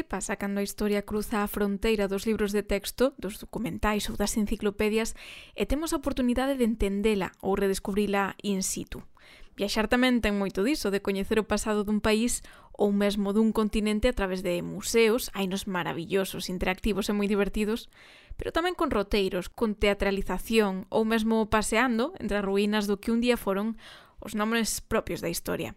Que pasa cando a historia cruza a fronteira dos libros de texto, dos documentais ou das enciclopedias e temos a oportunidade de entendela ou redescubrila in situ? Viaxar tamén ten moito diso, de coñecer o pasado dun país ou mesmo dun continente a través de museos, hainos maravillosos, interactivos e moi divertidos, pero tamén con roteiros, con teatralización ou mesmo paseando entre as ruínas do que un día foron os nomes propios da historia.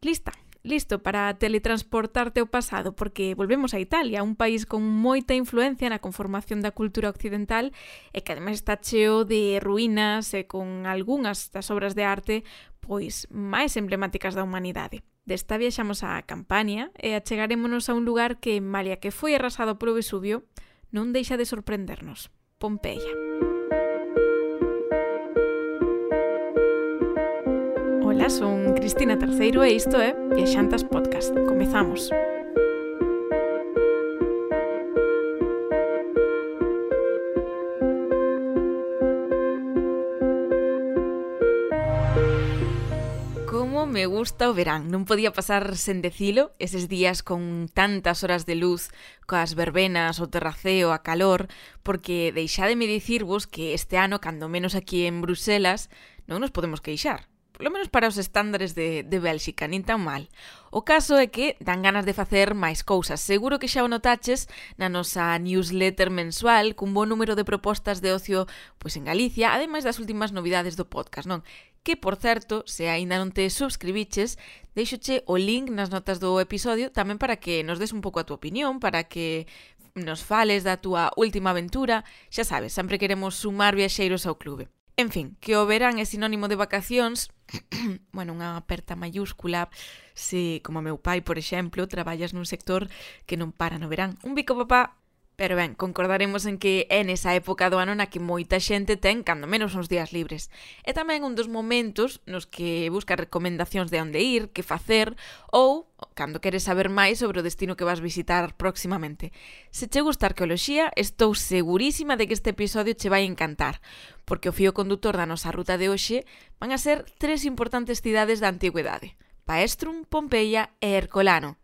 Lista, listo para teletransportarte ao pasado porque volvemos a Italia, un país con moita influencia na conformación da cultura occidental e que ademais está cheo de ruínas e con algunhas das obras de arte pois máis emblemáticas da humanidade. Desta viaxamos a Campania e achegarémonos a un lugar que, malia que foi arrasado polo Vesubio, non deixa de sorprendernos, Pompeia. Pompeia. Ola, son Cristina Terceiro e isto é Viaxantas Podcast. Comezamos. Como me gusta o verán, non podía pasar sen decilo eses días con tantas horas de luz, coas verbenas, o terraceo, a calor, porque deixademe dicirvos que este ano, cando menos aquí en Bruselas, non nos podemos queixar polo menos para os estándares de, de Bélxica, nin tan mal. O caso é que dan ganas de facer máis cousas. Seguro que xa o notaches na nosa newsletter mensual cun bo número de propostas de ocio pois en Galicia, ademais das últimas novidades do podcast, non? que, por certo, se aínda non te subscribiches, deixoche o link nas notas do episodio tamén para que nos des un pouco a túa opinión, para que nos fales da túa última aventura. Xa sabes, sempre queremos sumar viaxeiros ao clube. En fin, que o verán é sinónimo de vacacións, bueno, unha aperta mayúscula, se, como meu pai, por exemplo, traballas nun sector que non para no verán. Un bico papá! Pero ben, concordaremos en que é nesa época do ano na que moita xente ten cando menos uns días libres. É tamén un dos momentos nos que busca recomendacións de onde ir, que facer ou cando queres saber máis sobre o destino que vas visitar próximamente. Se che gusta a arqueoloxía, estou segurísima de que este episodio che vai encantar, porque o fío condutor da nosa ruta de hoxe van a ser tres importantes cidades da antigüedade, Paestrum, Pompeia e Ercolano.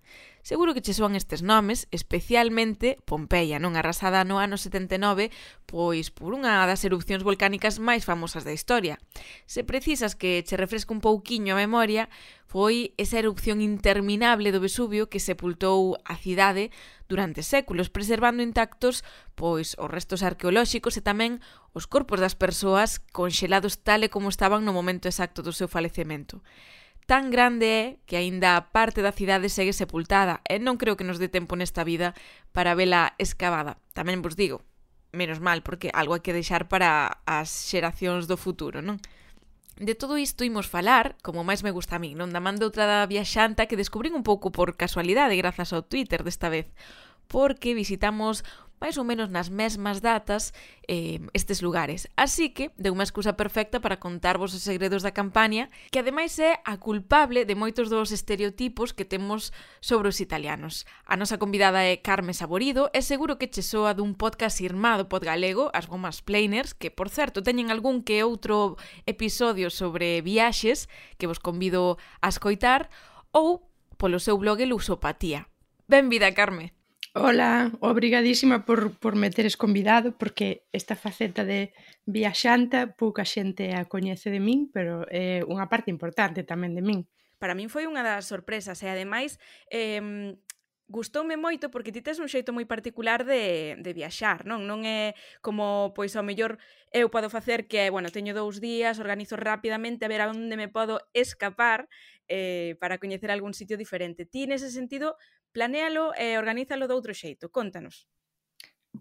Seguro que che soan estes nomes, especialmente Pompeia, non arrasada no ano 79, pois por unha das erupcións volcánicas máis famosas da historia. Se precisas que che refresque un pouquiño a memoria, foi esa erupción interminable do Vesubio que sepultou a cidade durante séculos, preservando intactos pois os restos arqueolóxicos e tamén os corpos das persoas conxelados tal e como estaban no momento exacto do seu falecemento tan grande é que aínda parte da cidade segue sepultada e non creo que nos dé tempo nesta vida para vela escavada. Tamén vos digo, menos mal, porque algo hai que deixar para as xeracións do futuro, non? De todo isto imos falar, como máis me gusta a mí, non da man de outra da viaxanta que descubrín un pouco por casualidade grazas ao Twitter desta vez, porque visitamos máis ou menos nas mesmas datas eh, estes lugares. Así que de unha excusa perfecta para contarvos os segredos da campaña, que ademais é a culpable de moitos dos estereotipos que temos sobre os italianos. A nosa convidada é Carme Saborido, e seguro que che soa dun podcast irmado pod galego, as Gomas Planers, que, por certo, teñen algún que outro episodio sobre viaxes que vos convido a escoitar, ou polo seu blog Lusopatía. Benvida, Carme! Ola, obrigadísima por, por me teres convidado, porque esta faceta de viaxanta pouca xente a coñece de min, pero é eh, unha parte importante tamén de min. Para min foi unha das sorpresas e ademais eh, gustoume moito porque ti tes un xeito moi particular de, de viaxar, non? Non é como, pois, ao mellor eu podo facer que, bueno, teño dous días, organizo rapidamente a ver a onde me podo escapar eh, para coñecer algún sitio diferente. Ti, nese sentido, Planéalo e organízalo de outro xeito. Contanos.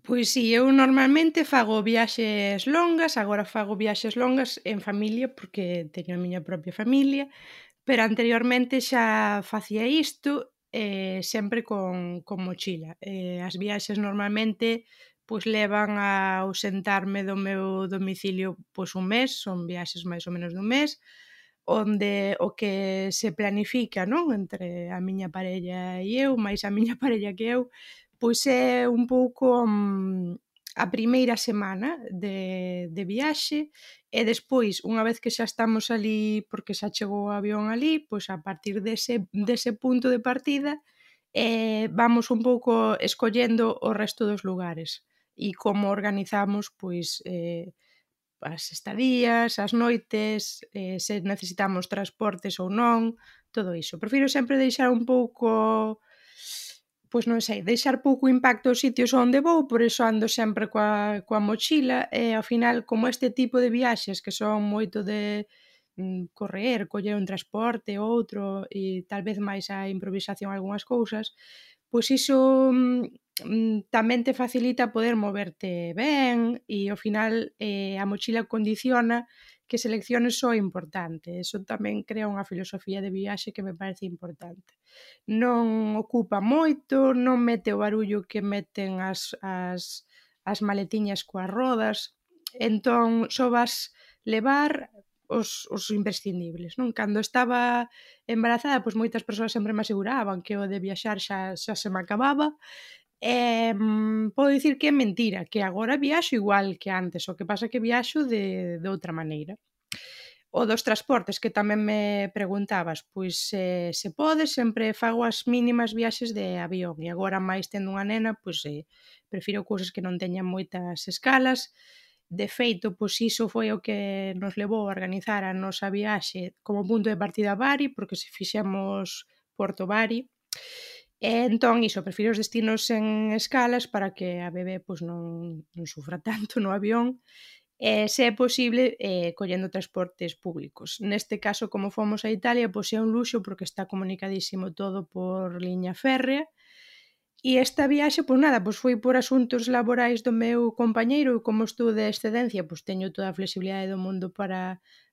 Pois si, sí, eu normalmente fago viaxes longas, agora fago viaxes longas en familia porque teño a miña propia familia, pero anteriormente xa facía isto eh, sempre con, con mochila. Eh, as viaxes normalmente pois levan a ausentarme do meu domicilio pois un mes, son viaxes máis ou menos dun mes, onde o que se planifica, non, entre a miña parella e eu, máis a miña parella que eu, pois é un pouco um, a primeira semana de, de viaxe e despois, unha vez que xa estamos ali porque xa chegou o avión ali, pois a partir dese, dese punto de partida eh, vamos un pouco escollendo o resto dos lugares. E como organizamos pois eh, as estadías, as noites, eh, se necesitamos transportes ou non, todo iso. Prefiro sempre deixar un pouco pois non sei, deixar pouco impacto aos sitios onde vou, por iso ando sempre coa, coa mochila e ao final como este tipo de viaxes que son moito de mm, correr, coller un transporte outro e tal vez máis a improvisación algunhas cousas, pois iso mm, Mm, tamén te facilita poder moverte ben e ao final eh, a mochila condiciona que selecciones o importante. Eso tamén crea unha filosofía de viaxe que me parece importante. Non ocupa moito, non mete o barullo que meten as, as, as maletiñas coas rodas, entón só vas levar os, os imprescindibles, non? Cando estaba embarazada, pois moitas persoas sempre me aseguraban que o de viaxar xa, xa se me acababa Eh, mm, podo dicir que é mentira, que agora viaxo igual que antes, o que pasa que viaxo de, de outra maneira. O dos transportes, que tamén me preguntabas, pois eh, se pode, sempre fago as mínimas viaxes de avión e agora máis tendo unha nena, pois eh, prefiro cousas que non teñan moitas escalas. De feito, pois iso foi o que nos levou a organizar a nosa viaxe como punto de partida a Bari, porque se fixemos Porto Bari. E entón, iso, prefiro os destinos en escalas para que a bebé pois, non, non sufra tanto no avión e, se é posible, eh, collendo transportes públicos. Neste caso, como fomos a Italia, pois é un luxo porque está comunicadísimo todo por liña férrea E esta viaxe, pois nada, pois foi por asuntos laborais do meu compañeiro e como estou de excedencia, pois teño toda a flexibilidade do mundo para,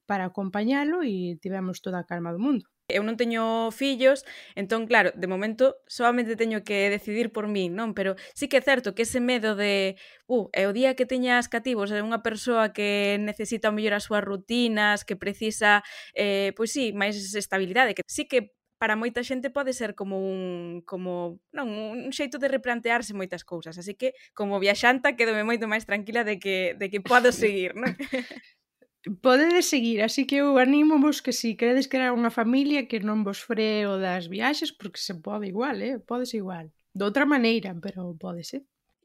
para acompañalo e tivemos toda a calma do mundo. Eu non teño fillos, entón, claro, de momento solamente teño que decidir por min, non? Pero sí que é certo que ese medo de uh, é o día que teñas cativos é unha persoa que necesita mellor as súas rutinas, que precisa, eh, pois sí, máis estabilidade, que sí que para moita xente pode ser como un como non, un xeito de replantearse moitas cousas, así que como viaxanta quedome moito máis tranquila de que de que podo seguir, non? Podedes seguir, así que eu animo vos que si queredes crear unha familia que non vos freo das viaxes, porque se pode igual, eh? Podes igual. De outra maneira, pero pode ser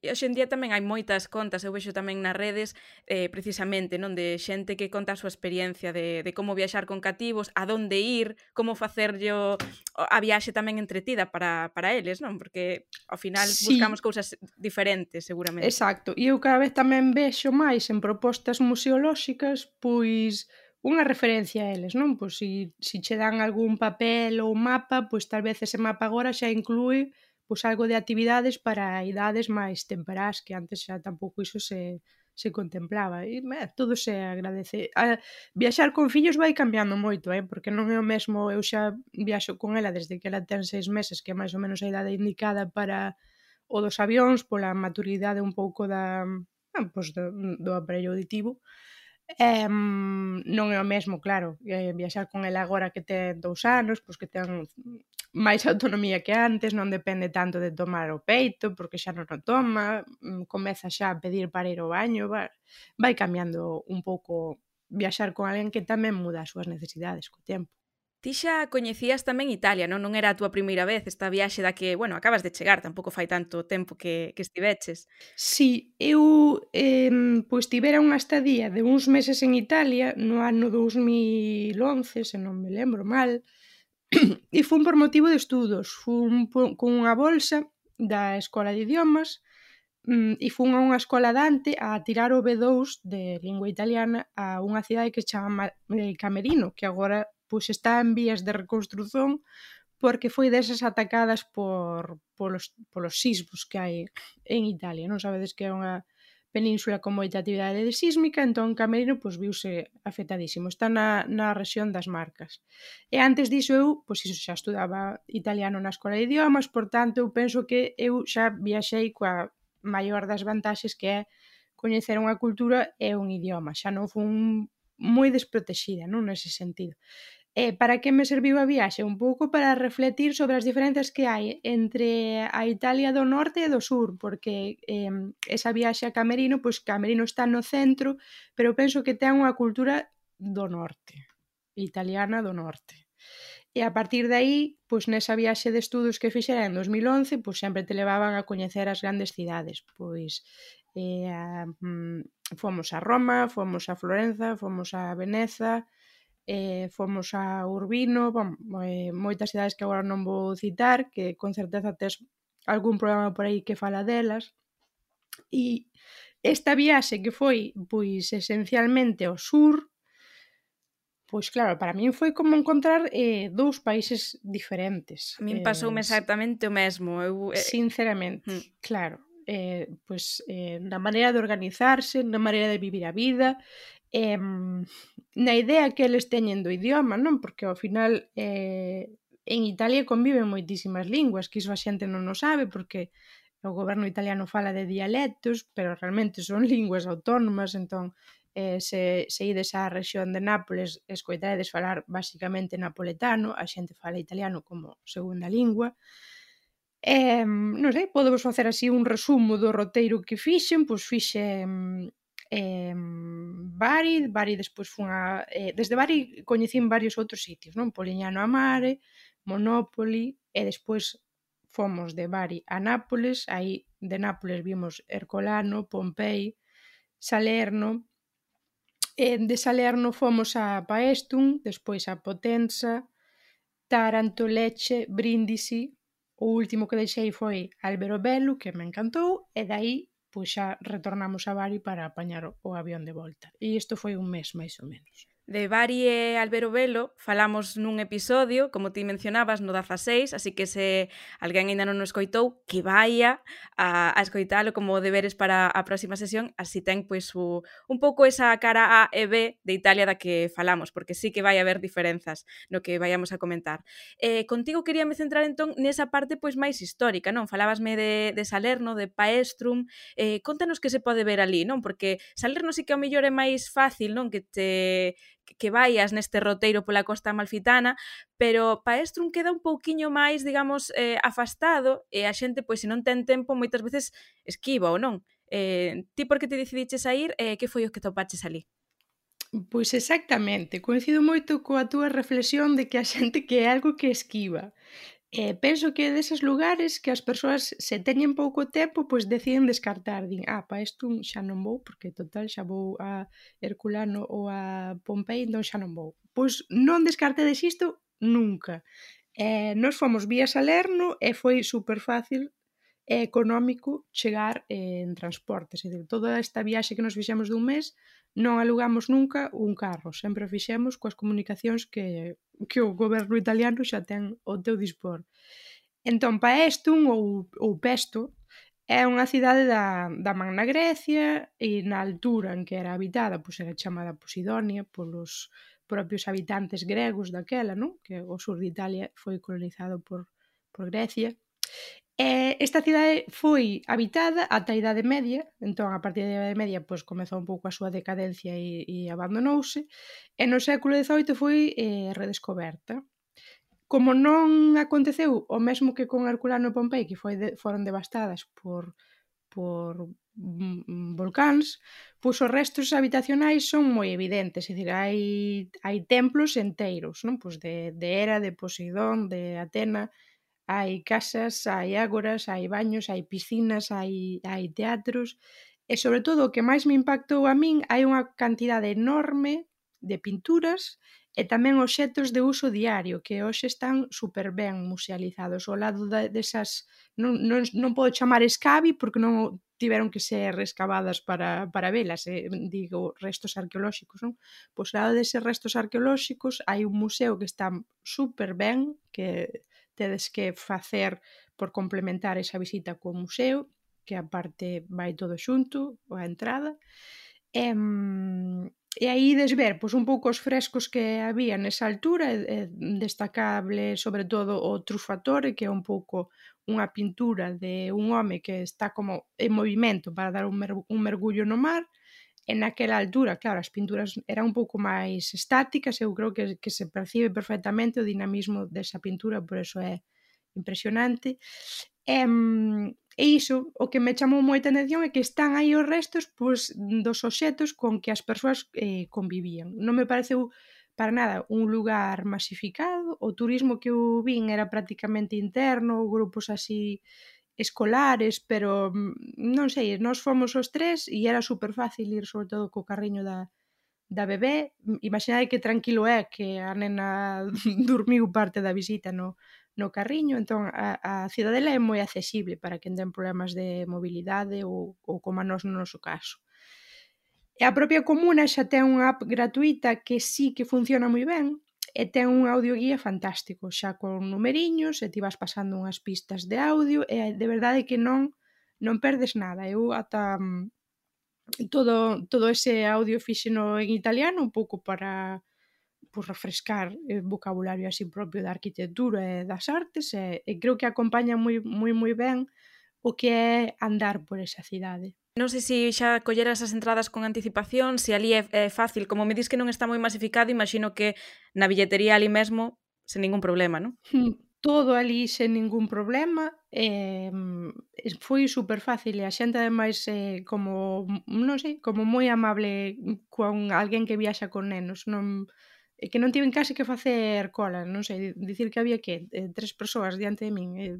hoxe en día tamén hai moitas contas, eu vexo tamén nas redes, eh, precisamente, non de xente que conta a súa experiencia de, de como viaxar con cativos, a donde ir, como facerllo a viaxe tamén entretida para, para eles, non? Porque ao final sí. buscamos cousas diferentes, seguramente. Exacto, e eu cada vez tamén vexo máis en propostas museolóxicas, pois unha referencia a eles, non? Pois si, si che dan algún papel ou mapa, pois tal vez ese mapa agora xa inclúe pois algo de actividades para idades máis temperás que antes xa tampouco iso se, se contemplaba. E eh, todo se agradece. A, viaxar con fillos vai cambiando moito eh, porque non é o mesmo eu xa viaxo con ela desde que ela ten seis meses que é máis ou menos a idade indicada para o dos avións pola maturidade un pouco da, ah, pois do, do aparello auditivo. Eh, mm, non é o mesmo, claro, eh, viaxar con el agora que ten dous anos, pois que ten máis autonomía que antes, non depende tanto de tomar o peito, porque xa non o toma, mm, comeza xa a pedir para ir ao baño, vai, vai cambiando un pouco viaxar con alguén que tamén muda as súas necesidades co tempo. Ti xa coñecías tamén Italia, non? Non era a túa primeira vez esta viaxe da que, bueno, acabas de chegar, tampouco fai tanto tempo que, que estiveches. Sí, eu eh, pois tivera unha estadía de uns meses en Italia no ano 2011, se non me lembro mal, e fun por motivo de estudos, fun con unha bolsa da Escola de Idiomas, mm, e fun a unha escola Dante a tirar o B2 de lingua italiana a unha cidade que se chama eh, Camerino, que agora pois está en vías de reconstrución porque foi desas atacadas por polos, polos sismos que hai en Italia. Non sabedes que é unha península con moita actividade de sísmica, entón Camerino pois, viuse afectadísimo. Está na, na rexión das marcas. E antes diso eu, pois iso xa estudaba italiano na escola de idiomas, por tanto eu penso que eu xa viaxei coa maior das vantaxes que é coñecer unha cultura e un idioma. Xa non fun moi desprotexida, non nese sentido. E para que me serviu a viaxe? Un pouco para refletir sobre as diferenzas que hai entre a Italia do norte e do sur, porque eh, esa viaxe a Camerino, pois Camerino está no centro, pero penso que ten unha cultura do norte, italiana do norte. E a partir de aí, pois nesa viaxe de estudos que fixera en 2011, pois sempre te levaban a coñecer as grandes cidades, pois eh, a, mm, fomos a Roma, fomos a Florenza, fomos a Veneza, eh, fomos a Urbino, bom, eh, moitas cidades que agora non vou citar, que con certeza tes algún programa por aí que fala delas. E esta viaxe que foi pois esencialmente ao sur, Pois claro, para min foi como encontrar eh, dous países diferentes. A min pasoume eh, exactamente o mesmo. Eu, eh... Sinceramente, mm. claro. Eh, pois eh, na maneira de organizarse, na maneira de vivir a vida, eh, na idea que eles teñen do idioma, non? Porque ao final eh, en Italia conviven moitísimas linguas, que iso a xente non o sabe porque o goberno italiano fala de dialectos, pero realmente son linguas autónomas, entón eh, se, se ides á rexión de Nápoles escoitaredes falar basicamente napoletano, a xente fala italiano como segunda lingua, Eh, non sei, podo vos facer así un resumo do roteiro que fixen, pois fixen eh, Bari, Bari despois fun a, eh, desde Bari coñecín varios outros sitios, non? Poliñano a Mare, Monopoli, e despois fomos de Bari a Nápoles, aí de Nápoles vimos Ercolano, Pompei, Salerno, e de Salerno fomos a Paestum, despois a Potenza, Taranto, Lecce, Brindisi, o último que deixei foi Albero Bello, que me encantou, e dai pois xa retornamos a Bari para apañar o avión de volta. E isto foi un mes, máis ou menos. De Bari e Albero Velo falamos nun episodio, como ti mencionabas, no 16, así que se alguén ainda non o escoitou, que vaia a, a escoitalo como deberes para a próxima sesión, así ten pois o, un pouco esa cara A e B de Italia da que falamos, porque sí que vai haber diferenzas no que vayamos a comentar. Eh, contigo queríame centrar entón nesa parte pois máis histórica, non? Falabasme de, de Salerno, de Paestrum, eh, contanos que se pode ver ali, non? Porque Salerno sí que ao mellor é máis fácil, non? Que te que vaias neste roteiro pola costa amalfitana, pero Paestrum queda un pouquiño máis, digamos, eh, afastado e a xente, pois, se non ten tempo, moitas veces esquiva ou non. Eh, ti por que te decidiches a ir e eh, que foi o que topaches ali? Pois exactamente, coincido moito coa túa reflexión de que a xente que é algo que esquiva. E penso que deses lugares que as persoas se teñen pouco tempo, pois deciden descartar, din, ah, pa isto xa non vou, porque total xa vou a Herculano ou a Pompei, non entón xa non vou. Pois non descartedes isto nunca. Eh, nos fomos vía Salerno e foi super fácil é económico chegar eh, en transporte. É dicir, toda esta viaxe que nos fixemos dun mes non alugamos nunca un carro, sempre o fixemos coas comunicacións que, que o goberno italiano xa ten ao teu dispor. Entón, Paestum ou, ou Pesto é unha cidade da, da Magna Grecia e na altura en que era habitada, pois era chamada Posidonia polos propios habitantes gregos daquela, non? Que o sur de Italia foi colonizado por, por Grecia. E esta cidade foi habitada ata a Idade Media, entón a partir da Idade Media pois, comezou un pouco a súa decadencia e, e abandonouse, e no século XVIII foi eh, redescoberta. Como non aconteceu o mesmo que con Herculano e Pompei, que foi de, foron devastadas por, por mm, volcáns, pois os restos habitacionais son moi evidentes, é dicir, hai, hai templos enteiros, non? Pois de, de Hera, de Poseidón, de Atena, hai casas, hai ágoras, hai baños, hai piscinas, hai, hai teatros, e sobre todo o que máis me impactou a min hai unha cantidade enorme de pinturas e tamén obxetos de uso diario que hoxe están super ben musealizados ao lado de, desas non, non, non podo chamar escavi porque non tiveron que ser rescavadas para, para velas, eh, digo, restos arqueolóxicos, non? Pois ao lado deses restos arqueolóxicos hai un museo que está super ben, que tedes que facer por complementar esa visita co museo, que a parte vai todo xunto, a entrada. E, e aí ides ver pois, un pouco os frescos que había nesa altura, e, destacable sobre todo o trufatore, que é un pouco unha pintura de un home que está como en movimento para dar un, mer un mergullo no mar, en naquela altura, claro, as pinturas eran un pouco máis estáticas, eu creo que, que se percibe perfectamente o dinamismo desa pintura, por eso é impresionante. E, e iso, o que me chamou moita atención é que están aí os restos pois, dos obxetos con que as persoas eh, convivían. Non me pareceu para nada un lugar masificado, o turismo que eu vin era prácticamente interno, grupos así escolares, pero mm, non sei, nós fomos os tres e era super fácil ir sobre todo co carriño da, da bebé. Imaginade que tranquilo é que a nena dormiu parte da visita no, no carriño, entón a, a Cidadela é moi accesible para quen ten problemas de mobilidade ou, ou como a nós no noso caso. E a propia comuna xa ten unha app gratuita que sí que funciona moi ben, e ten un audioguía fantástico, xa con numeriños, e ti vas pasando unhas pistas de audio, e de verdade que non non perdes nada. Eu ata mm, todo, todo ese audio fixeno en italiano un pouco para pues, refrescar o vocabulario así propio da arquitectura e das artes e, e creo que acompaña moi, moi, moi ben o que é andar por esa cidade. Non sei se xa colleras as entradas con anticipación, se ali é, é fácil. Como me dis que non está moi masificado, imagino que na billetería ali mesmo sen ningún problema, non? Hmm, todo ali sen ningún problema. Eh, foi super fácil e a xente ademais eh, como, non sei, como moi amable con alguén que viaxa con nenos. Non, eh, que non tiven case que facer cola, non sei, dicir que había que eh, tres persoas diante de min, eh,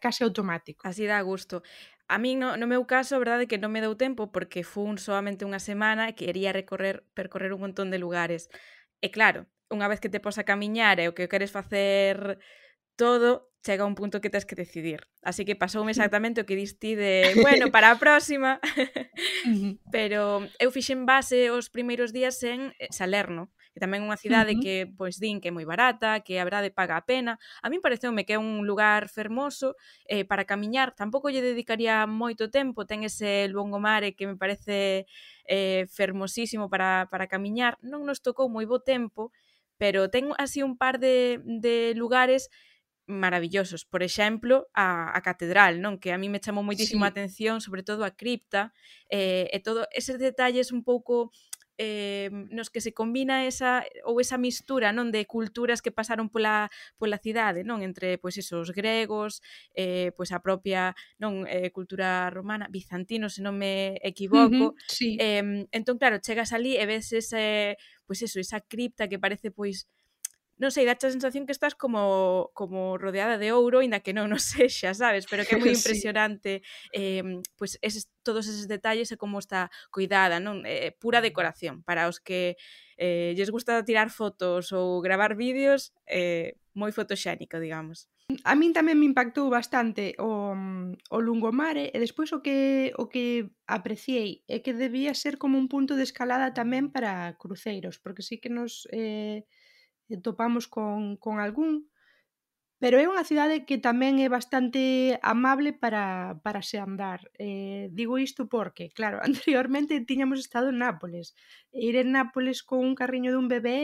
case automático. Así dá gusto. A min no, no meu caso, a verdade que non me deu tempo porque fun solamente unha semana e quería recorrer, percorrer un montón de lugares. E claro, unha vez que te pos a camiñar e o que queres facer todo, chega un punto que tens que decidir. Así que pasoume exactamente o que diste de, bueno, para a próxima. Pero eu fixen base os primeiros días en eh, Salerno, que tamén é unha cidade uh -huh. que pois din que é moi barata, que a verdade paga a pena. A min pareceume que é un lugar fermoso eh, para camiñar, tampouco lle dedicaría moito tempo, ten ese longomare que me parece eh, fermosísimo para, para camiñar. Non nos tocou moi bo tempo, pero ten así un par de, de lugares maravillosos. Por exemplo, a, a catedral, non? Que a mí me chamou moitísimo sí. a atención, sobre todo a cripta, eh, e todo eses detalles un pouco eh, nos que se combina esa ou esa mistura non de culturas que pasaron pola pola cidade, non, entre pois esos gregos, eh pois a propia, non, eh, cultura romana, bizantino, se non me equivoco. Uh -huh, sí. Eh entón claro, chegas ali e ves ese pois eso, esa cripta que parece pois non sei, dache a sensación que estás como como rodeada de ouro, inda que non o sexa, sabes, pero que é moi impresionante sí. eh pois pues, eses, todos eses detalles e como está cuidada, non? Eh, pura decoración para os que eh lles gusta tirar fotos ou gravar vídeos, eh moi fotoxénico, digamos. A min tamén me impactou bastante o, mm, o Lungomare eh, e despois o que o que apreciei é que debía ser como un punto de escalada tamén para cruceiros, porque sí que nos eh, Eh, topamos con, con algún, pero é unha cidade que tamén é bastante amable para, para se andar. Eh, digo isto porque, claro, anteriormente tiñamos estado en Nápoles. Ir en Nápoles con un carriño dun bebé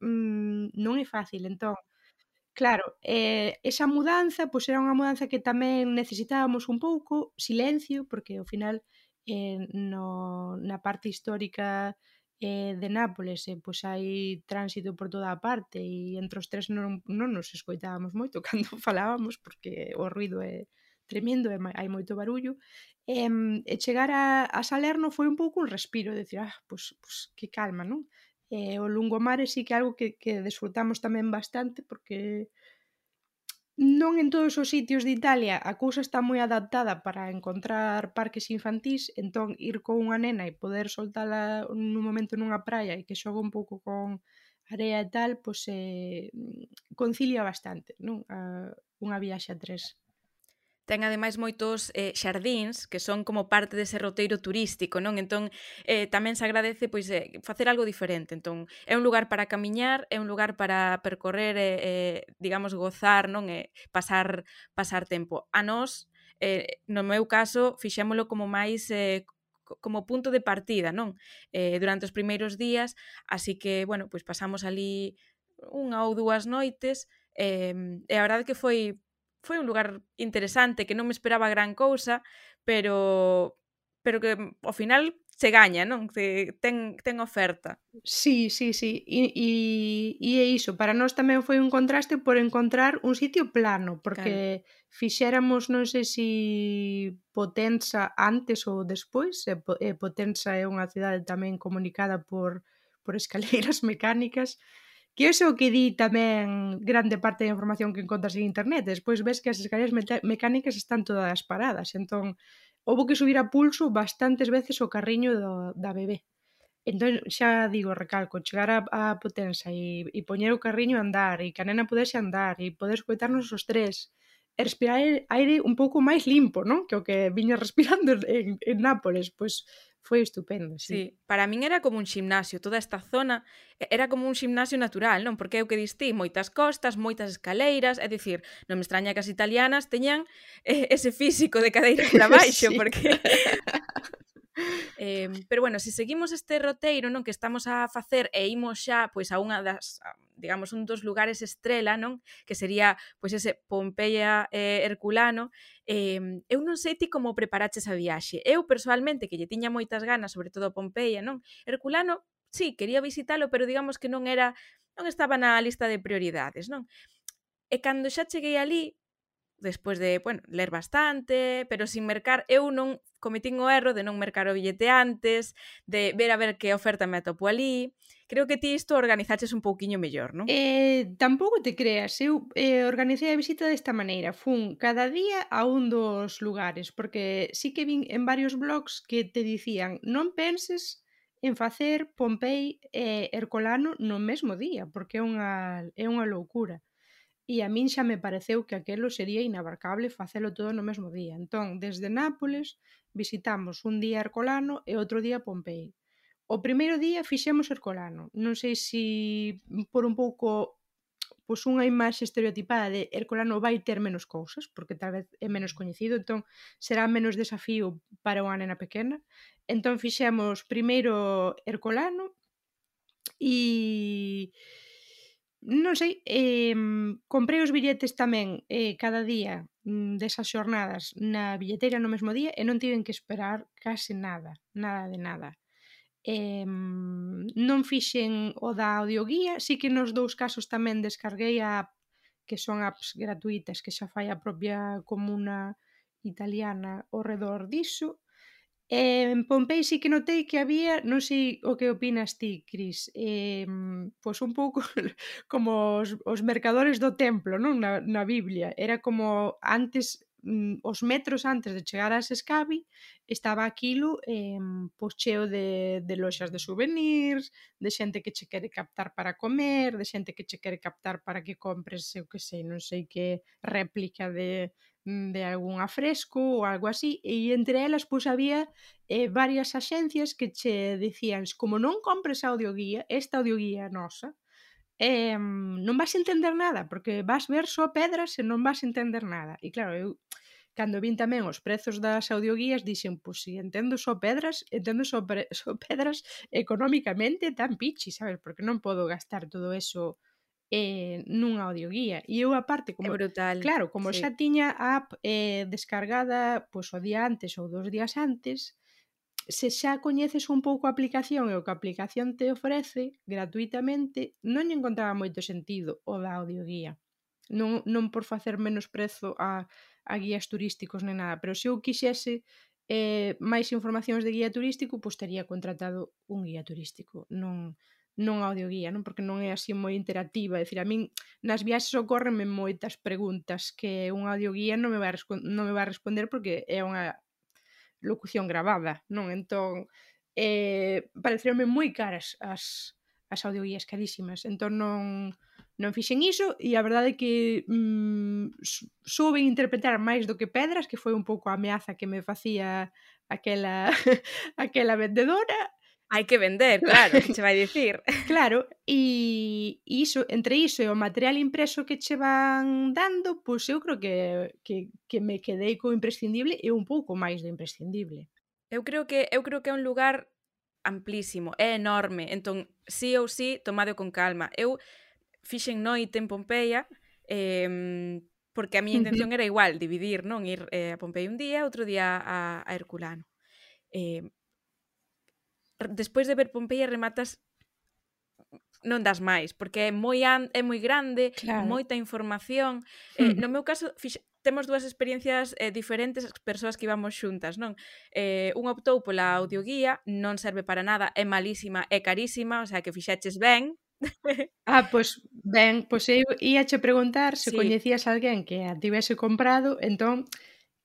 mmm, non é fácil, entón, Claro, eh, esa mudanza pois era unha mudanza que tamén necesitábamos un pouco silencio, porque ao final eh, no, na parte histórica eh, de Nápoles eh, e pois hai tránsito por toda a parte e entre os tres non, non nos escoitábamos moito cando falábamos porque o ruido é tremendo e hai moito barullo e, e chegar a, a Salerno foi un pouco un respiro de decir, ah, pois, pois que calma, non? E, eh, o Lungomare sí que é algo que, que desfrutamos tamén bastante porque Non en todos os sitios de Italia a cousa está moi adaptada para encontrar parques infantís, entón ir con unha nena e poder soltala nun momento nunha praia e que xoga un pouco con area e tal, pois eh, concilia bastante, non? A, unha viaxe a tres ten ademais moitos eh, xardíns que son como parte dese roteiro turístico, non? Entón, eh, tamén se agradece pois eh, facer algo diferente. Entón, é un lugar para camiñar, é un lugar para percorrer, eh, eh, digamos, gozar, non? Eh, pasar pasar tempo. A nós, eh, no meu caso, fixémolo como máis eh, como punto de partida, non? Eh, durante os primeiros días, así que, bueno, pois pasamos ali unha ou dúas noites, eh, e a verdade que foi foi un lugar interesante que non me esperaba gran cousa, pero pero que mm, ao final se gaña, non? Que ten, ten oferta. Sí, sí, sí. E, e, e é iso. Para nós tamén foi un contraste por encontrar un sitio plano, porque claro. fixéramos, non sei se si Potenza antes ou despois, e, e Potenza é unha cidade tamén comunicada por, por escaleiras mecánicas, que é o que di tamén grande parte da información que encontras en internet. Despois ves que as escaleras mecánicas están todas paradas, entón houve que subir a pulso bastantes veces o carriño do, da bebé. Entón, xa digo, recalco, chegar a, a Potenza e, e poñer o carriño a andar e que a nena pudese andar e poder escoitarnos os tres e respirar aire un pouco máis limpo, non? Que o que viña respirando en, en Nápoles, pois foi estupendo, sí. sí. Para min era como un ximnasio, toda esta zona era como un ximnasio natural, non? Porque é o que diste, moitas costas, moitas escaleiras, é dicir, non me extraña que as italianas teñan eh, ese físico de cadeiras para baixo, sí. porque eh, pero bueno, se seguimos este roteiro non que estamos a facer e imos xa pois a unha das digamos un dos lugares estrela, non? Que sería pois ese Pompeia eh, Herculano. Eh, eu non sei ti como preparaches a viaxe. Eu persoalmente que lle tiña moitas ganas, sobre todo a Pompeia, non? Herculano, sí, quería visitalo, pero digamos que non era non estaba na lista de prioridades, non? E cando xa cheguei ali, despois de, bueno, ler bastante, pero sin mercar, eu non cometín o erro de non mercar o billete antes, de ver a ver que oferta me atopo ali. Creo que ti isto organizaches un pouquiño mellor, non? Eh, tampouco te creas, eu eh, organizei a visita desta maneira, fun cada día a un dos lugares, porque sí que vin en varios blogs que te dicían, non penses en facer Pompei e Hercolano no mesmo día, porque é unha, é unha loucura. E a min xa me pareceu que aquelo sería inabarcable facelo todo no mesmo día. Entón, desde Nápoles visitamos un día Ercolano e outro día Pompei. O primeiro día fixemos Ercolano. Non sei se por un pouco pois unha imaxe estereotipada de Herculano vai ter menos cousas, porque tal vez é menos coñecido, entón será menos desafío para unha nena pequena. Entón fixemos primeiro Herculano e non sei, eh, comprei os billetes tamén eh, cada día mm, desas xornadas na billeteira no mesmo día e non tiven que esperar case nada, nada de nada. Eh, non fixen o da audioguía, si que nos dous casos tamén descarguei a app, que son apps gratuitas que xa fai a propia comuna italiana ao redor diso Eh, en Pompei sí que notei que había, non sei o que opinas ti, Cris, eh, pois un pouco como os, os mercadores do templo, non? Na, na Biblia. Era como antes mm, os metros antes de chegar a Sescavi estaba aquilo eh, pois cheo de, de loxas de souvenirs, de xente que che quere captar para comer, de xente que che quere captar para que compres, eu que sei, non sei que réplica de, mm, de algún afresco ou algo así, e entre elas pois había eh, varias axencias que che dicían como non compres a audioguía, esta audioguía é nosa, eh, non vas entender nada, porque vas ver só pedras e non vas entender nada. E claro, eu cando vin tamén os prezos das audioguías dixen, pois si entendo só pedras, entendo só, pre, só pedras económicamente tan pichi, sabes? Porque non podo gastar todo eso eh, nunha audioguía. E eu aparte, como, é brutal. claro, como sí. xa tiña a app eh, descargada pois, o día antes ou dos días antes, se xa coñeces un pouco a aplicación e o que a aplicación te ofrece gratuitamente, non lle encontraba moito sentido o da audioguía. Non, non por facer menos prezo a, a guías turísticos nem nada, pero se eu quixese eh, máis informacións de guía turístico, pois teria contratado un guía turístico, non, non audioguía, non? Porque non é así moi interactiva, é dicir, a min nas viaxes ocorrenme moitas preguntas que un audioguía non me vai non me vai responder porque é unha locución gravada, non? Entón, eh, pareceume moi caras as, as audioguías carísimas, entón non, non fixen iso e a verdade é que mm, souben interpretar máis do que pedras, que foi un pouco a ameaza que me facía aquela aquela vendedora Hai que vender, claro, que che vai dicir. Claro, e, e iso, entre iso e o material impreso que che van dando, pois eu creo que, que, que me quedei co imprescindible e un pouco máis do imprescindible. Eu creo que eu creo que é un lugar amplísimo, é enorme, entón sí ou sí, tomado con calma. Eu fixen noite en Pompeia, eh, porque a miña intención era igual, dividir, non? Ir eh, a Pompeia un día, outro día a, a Herculano. Eh, despois de ver Pompeia rematas non das máis, porque é moi an, é moi grande, claro. moita información. Hmm. Eh, no meu caso, fixe, temos dúas experiencias eh, diferentes as persoas que íbamos xuntas, non? Eh, un optou pola audioguía, non serve para nada, é malísima, é carísima, o sea que fixaches ben. ah, pois ben, pois eu íache preguntar se sí. coñecías alguén que a tivese comprado, entón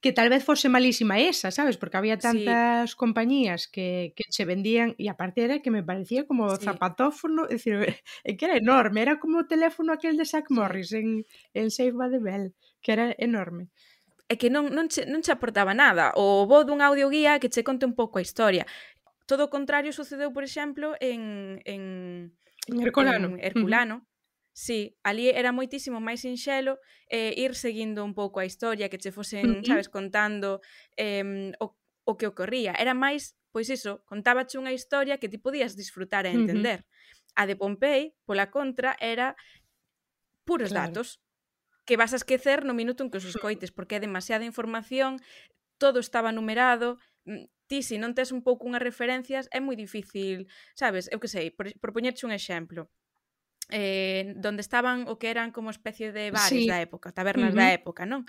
que tal vez fose malísima esa, sabes? Porque había tantas sí. compañías que, que se vendían e aparte era que me parecía como sí. zapatófono, es decir, que era enorme, era como o teléfono aquel de Zach Morris en, en Save by the Bell, que era enorme É que non, non, che, non che aportaba nada. O bo dun audioguía que che conte un pouco a historia. Todo o contrario sucedeu, por exemplo, en, en, en Herculano. En Herculano. Mm. Sí, ali era moitísimo máis sinxelo eh, ir seguindo un pouco a historia que che fosen, uh -huh. sabes, contando eh, o, o que ocorría. Era máis, pois iso, contábache unha historia que ti podías disfrutar e entender. Uh -huh. A de Pompei, pola contra, era puros claro. datos que vas a esquecer no minuto en que os escoites, porque é demasiada información, todo estaba numerado, mm, ti se si non tes un pouco unhas referencias é moi difícil, sabes? Eu que sei, por, por poñerche un exemplo eh, donde estaban o que eran como especie de bares sí. da época, tabernas uh -huh. da época, non?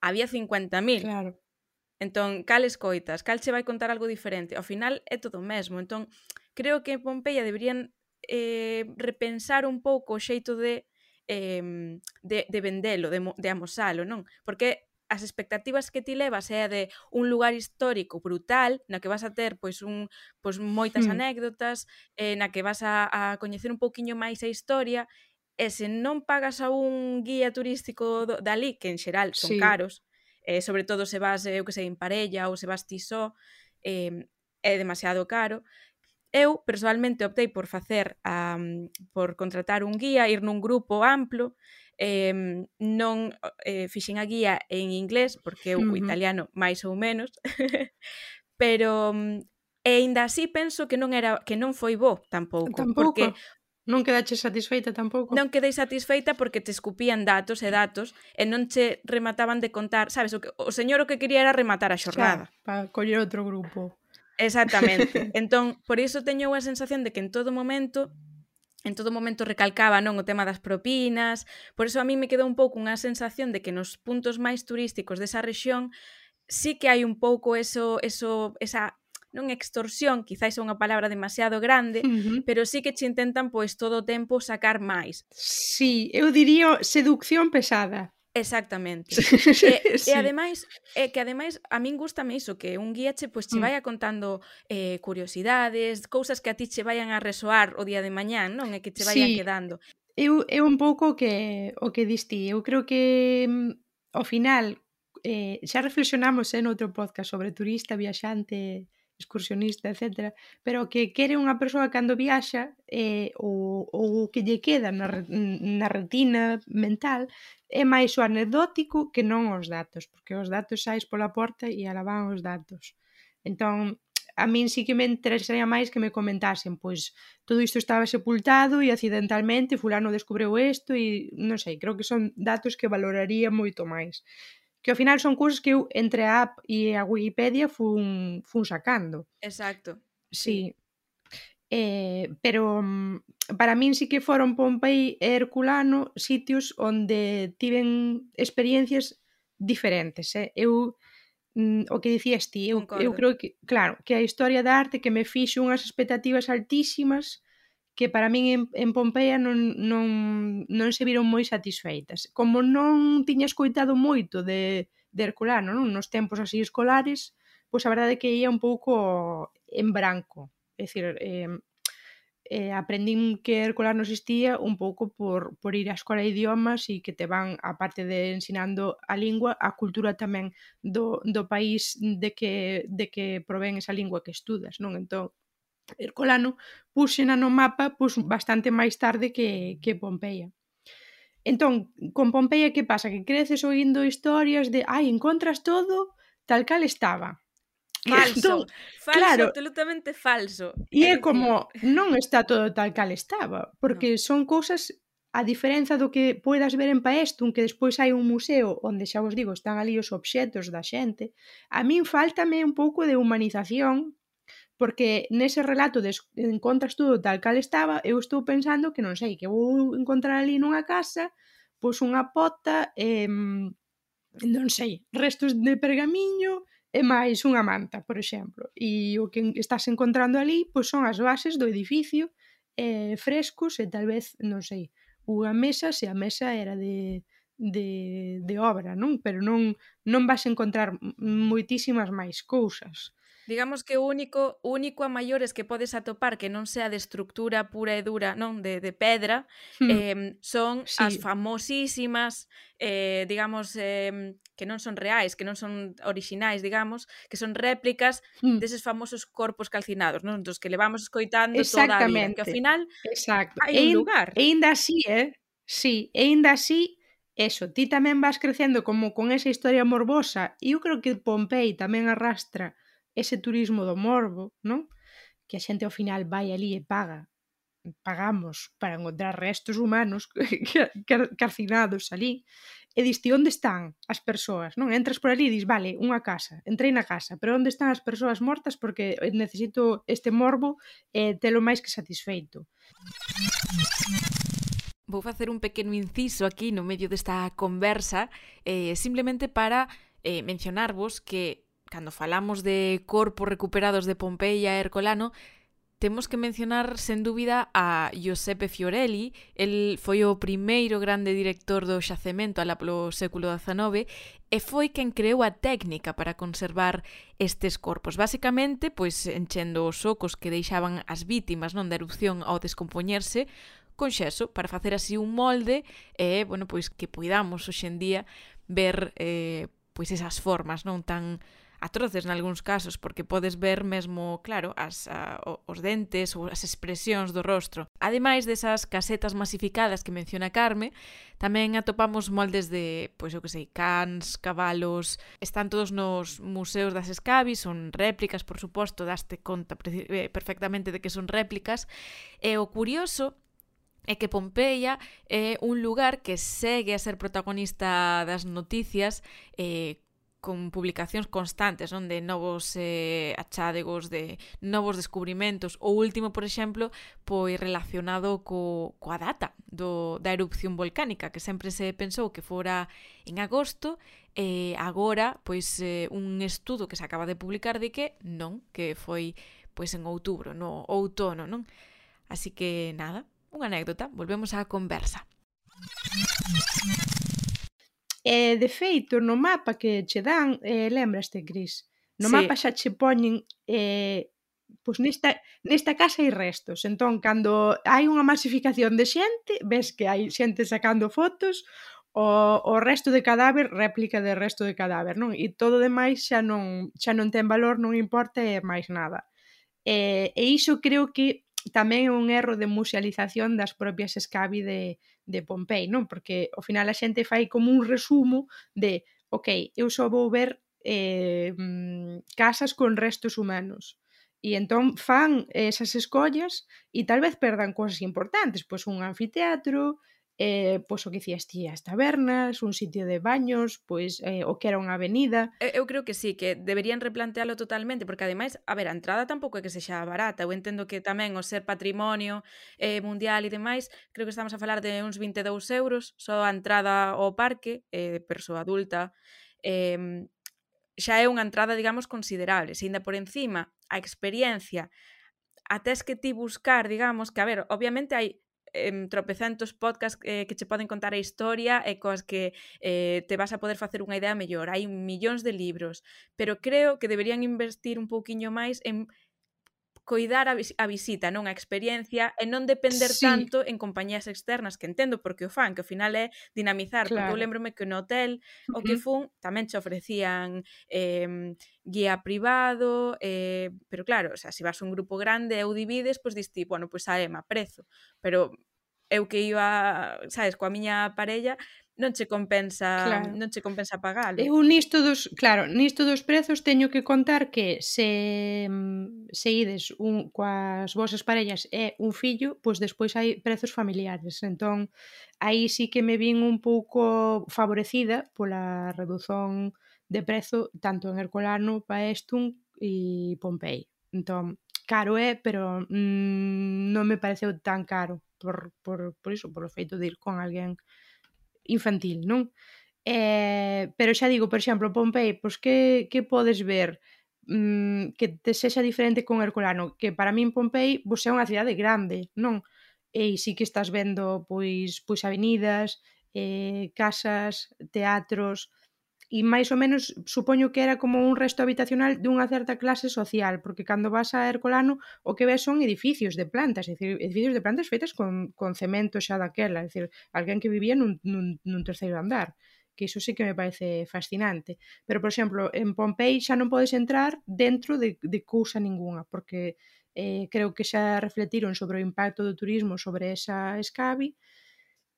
Había 50.000. Claro. Entón, cal escoitas? Cal che vai contar algo diferente? Ao final é todo o mesmo. Entón, creo que en Pompeia deberían eh, repensar un pouco o xeito de eh, de, de vendelo, de, de amosalo, non? Porque as expectativas que ti levas é de un lugar histórico brutal na que vas a ter pois un pois moitas hmm. anécdotas, eh, na que vas a, a coñecer un pouquiño máis a historia e se non pagas a un guía turístico do, dali, que en xeral son sí. caros, eh, sobre todo se vas, eu que sei, en parella ou se vas ti só, eh, é demasiado caro. Eu, personalmente, optei por facer, um, por contratar un guía, ir nun grupo amplo, eh, non eh, fixen a guía en inglés, porque eu uh -huh. italiano máis ou menos, pero mm, e aínda así penso que non era que non foi bo tampouco, tampouco. porque Non quedache satisfeita tampouco. Non quedei satisfeita porque te escupían datos e datos e non che remataban de contar, sabes, o, que, o señor o que quería era rematar a xornada. Xa, para coller outro grupo. Exactamente. entón, por iso teño a sensación de que en todo momento en todo momento recalcaba non o tema das propinas, por eso a mí me quedou un pouco unha sensación de que nos puntos máis turísticos desa rexión sí que hai un pouco eso, eso esa non extorsión, quizáis é unha palabra demasiado grande, uh -huh. pero sí que che intentan pois todo o tempo sacar máis. Sí, eu diría seducción pesada. Exactamente. e, sí. e ademais, é que ademais a min gustame iso que un guía che pois che vaya contando eh curiosidades, cousas que a ti che vayan a resoar o día de mañá, non? E que che vayan sí. quedando. Eu é un pouco que o que diste, eu creo que mm, ao final eh, xa reflexionamos en outro podcast sobre turista, viaxante, excursionista, etc. Pero o que quere unha persoa cando viaxa eh, ou, o que lle queda na, na retina mental é máis o anedótico que non os datos, porque os datos sais pola porta e ala van os datos. Entón, a min sí que me interesaría máis que me comentasen, pois todo isto estaba sepultado e accidentalmente fulano descubreu isto e non sei, creo que son datos que valoraría moito máis que ao final son cursos que eu entre a app e a Wikipedia fun, fun sacando. Exacto. Sí. sí. Eh, pero mm, para min sí que foron Pompei e Herculano sitios onde tiven experiencias diferentes. Eh? Eu mm, o que dicías ti, eu, Concordo. eu creo que, claro, que a historia da arte que me fixo unhas expectativas altísimas que para min en, en Pompeia non, non, non se viron moi satisfeitas. Como non tiña escoitado moito de, de Herculano non? nos tempos así escolares, pois a verdade é que ia un pouco en branco. É dicir, eh, eh, aprendín que Herculano existía un pouco por, por ir á escola de idiomas e que te van, aparte de ensinando a lingua, a cultura tamén do, do país de que, de que provén esa lingua que estudas, non? Entón, Herculano puxena no mapa pois, bastante máis tarde que, que Pompeia. Entón, con Pompeia que pasa? Que creces oindo historias de ai, encontras todo tal cal estaba. Falso, entón, falso, claro, absolutamente falso. E é como, non está todo tal cal estaba, porque no. son cousas a diferenza do que poidas ver en Paestum, que despois hai un museo onde xa vos digo, están ali os obxetos da xente, a min faltame un pouco de humanización porque nese relato de encontras todo tal cal estaba, eu estou pensando que non sei, que vou encontrar ali nunha casa, pois unha pota, eh, non sei, restos de pergamiño e máis unha manta, por exemplo. E o que estás encontrando ali pois son as bases do edificio, eh, frescos e tal vez, non sei, unha mesa, se a mesa era de, de, de obra, non? Pero non, non vas encontrar moitísimas máis cousas. Digamos que o único, o único a maiores que podes atopar que non sea de estructura pura e dura, non, de, de pedra, hmm. eh, son sí. as famosísimas, eh, digamos, eh, que non son reais, que non son orixinais, digamos, que son réplicas hmm. deses famosos corpos calcinados, non? Dos que levamos escoitando toda a vida, que ao final Exacto. hai un lugar. E ainda así, eh? Sí, e ainda así eso, ti tamén vas crecendo como con esa historia morbosa e eu creo que Pompei tamén arrastra ese turismo do morbo, non? Que a xente ao final vai ali e paga pagamos para encontrar restos humanos carcinados ali e diste onde están as persoas, non? Entras por ali e dis, vale, unha casa, entrei na casa, pero onde están as persoas mortas porque necesito este morbo e eh, telo máis que satisfeito. Vou facer un pequeno inciso aquí no medio desta conversa, eh, simplemente para eh, mencionarvos que cando falamos de corpos recuperados de Pompeia e Ercolano, temos que mencionar, sen dúbida, a Giuseppe Fiorelli. El foi o primeiro grande director do xacemento alá polo século XIX e foi quen creou a técnica para conservar estes corpos. Básicamente, pois enchendo os ocos que deixaban as vítimas non da erupción ao descompoñerse con xeso para facer así un molde e, bueno, pois que poidamos hoxendía ver eh, pois esas formas non tan atroces nalgúns casos, porque podes ver mesmo, claro, as, a, os dentes ou as expresións do rostro. Ademais desas casetas masificadas que menciona Carme, tamén atopamos moldes de, pois eu que sei, cans, cabalos... Están todos nos museos das Escabi, son réplicas, por suposto, daste conta eh, perfectamente de que son réplicas. E o curioso é que Pompeia é un lugar que segue a ser protagonista das noticias eh, con publicacións constantes non de novos eh, achádegos, de novos descubrimentos. O último, por exemplo, pois relacionado co, coa data do, da erupción volcánica, que sempre se pensou que fora en agosto, e eh, agora, pois, eh, un estudo que se acaba de publicar de que non, que foi pois en outubro, no outono, non? Así que nada, unha anécdota, volvemos á conversa. E, de feito, no mapa que che dan, eh, lembraste, Cris, no sí. mapa xa che poñen eh, pois nesta, nesta casa hai restos. Entón, cando hai unha masificación de xente, ves que hai xente sacando fotos, o, o resto de cadáver réplica de resto de cadáver, non? E todo demais xa non, xa non ten valor, non importa e máis nada. E, e iso creo que tamén é un erro de musealización das propias escabi de, de Pompei, non? Porque ao final a xente fai como un resumo de, ok, eu só vou ver eh, casas con restos humanos. E entón fan esas escollas e tal vez perdan cousas importantes, pois un anfiteatro, eh, pois o que dicías ti, as tabernas, un sitio de baños, pois eh, o que era unha avenida. Eu creo que sí, que deberían replantealo totalmente, porque ademais, a ver, a entrada tampouco é que sexa barata, eu entendo que tamén o ser patrimonio eh, mundial e demais, creo que estamos a falar de uns 22 euros, só a entrada ao parque, eh, persoa adulta, eh, xa é unha entrada, digamos, considerable. Se ainda por encima a experiencia a tes que ti buscar, digamos, que a ver, obviamente hai em, tropecentos podcast eh, que che poden contar a historia e coas que eh, te vas a poder facer unha idea mellor. Hai millóns de libros, pero creo que deberían investir un pouquiño máis en coidar a, vis a visita, non a experiencia e non depender sí. tanto en compañías externas que entendo porque o fan, que ao final é dinamizar, claro. porque eu lembrome que no hotel uh -huh. o que fun tamén che ofrecían eh, guía privado eh, pero claro, o sea, se si vas un grupo grande ou divides, pois pues, dis ti, bueno, pois pues, a EMA, prezo pero eu que iba, sabes, coa miña parella, non che compensa, claro. non che compensa pagalo. Eu nisto dos, claro, nisto dos prezos teño que contar que se mm, se ides un coas vosas parellas e un fillo, pois despois hai prezos familiares. Entón, aí sí que me vin un pouco favorecida pola redución de prezo tanto en Herculano, Paestum e Pompei. Entón, caro é, pero mmm, non me pareceu tan caro por, por, por iso, polo feito de ir con alguén infantil, non? Eh, pero xa digo, por exemplo, Pompei, pois que, que podes ver mm, que te sexa diferente con Herculano? Que para min Pompei pois é unha cidade grande, non? E si sí que estás vendo pois, pois avenidas, eh, casas, teatros, e máis ou menos supoño que era como un resto habitacional dunha certa clase social, porque cando vas a Herculano o que ves son edificios de plantas, é dicir, edificios de plantas feitas con, con cemento xa daquela, é dicir, alguén que vivía nun, nun, nun terceiro andar que iso sí que me parece fascinante. Pero, por exemplo, en Pompei xa non podes entrar dentro de, de cousa ninguna, porque eh, creo que xa refletiron sobre o impacto do turismo sobre esa escabi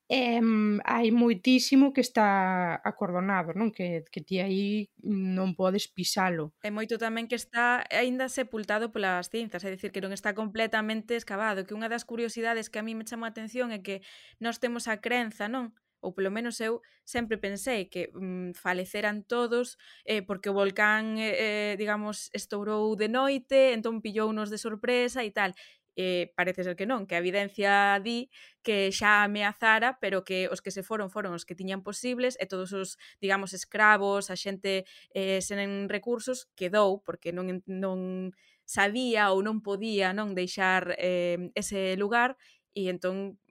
eh, hai moitísimo que está acordonado, non? Que, que ti aí non podes pisalo. E moito tamén que está aínda sepultado polas cinzas, é dicir, que non está completamente escavado, que unha das curiosidades que a mí me chama a atención é que nós temos a crenza, non? ou polo menos eu sempre pensei que mm, faleceran todos eh, porque o volcán, eh, eh digamos, estourou de noite, entón pillounos de sorpresa e tal eh, parece ser que non, que a evidencia di que xa ameazara, pero que os que se foron foron os que tiñan posibles e todos os, digamos, escravos, a xente eh, sen recursos quedou porque non non sabía ou non podía non deixar eh, ese lugar e entón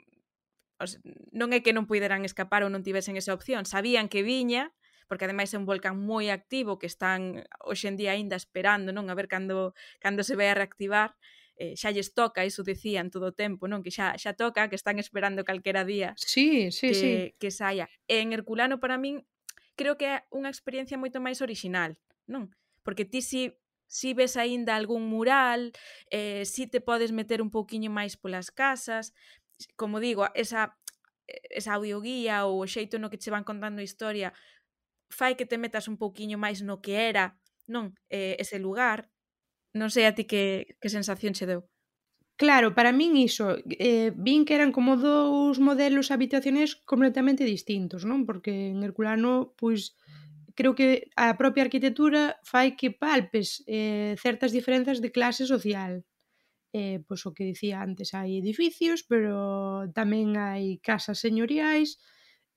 os, non é que non puideran escapar ou non tivesen esa opción, sabían que viña porque ademais é un volcán moi activo que están hoxe en día aínda esperando non a ver cando, cando se vai a reactivar eh, xa lles toca, iso dicían todo o tempo, non? Que xa xa toca, que están esperando calquera día. Sí, sí, que, sí. Que saia. E en Herculano para min creo que é unha experiencia moito máis orixinal, non? Porque ti si si ves aínda algún mural, eh, si te podes meter un pouquiño máis polas casas, como digo, esa esa audioguía ou o xeito no que che van contando a historia fai que te metas un pouquiño máis no que era non eh, ese lugar Non sei a ti que, que sensación che deu. Claro, para min iso, eh, vin que eran como dous modelos habitacionais completamente distintos, non? Porque en Herculano, pois, creo que a propia arquitectura fai que palpes eh, certas diferenzas de clase social. Eh, pois o que dicía antes, hai edificios, pero tamén hai casas señoriais,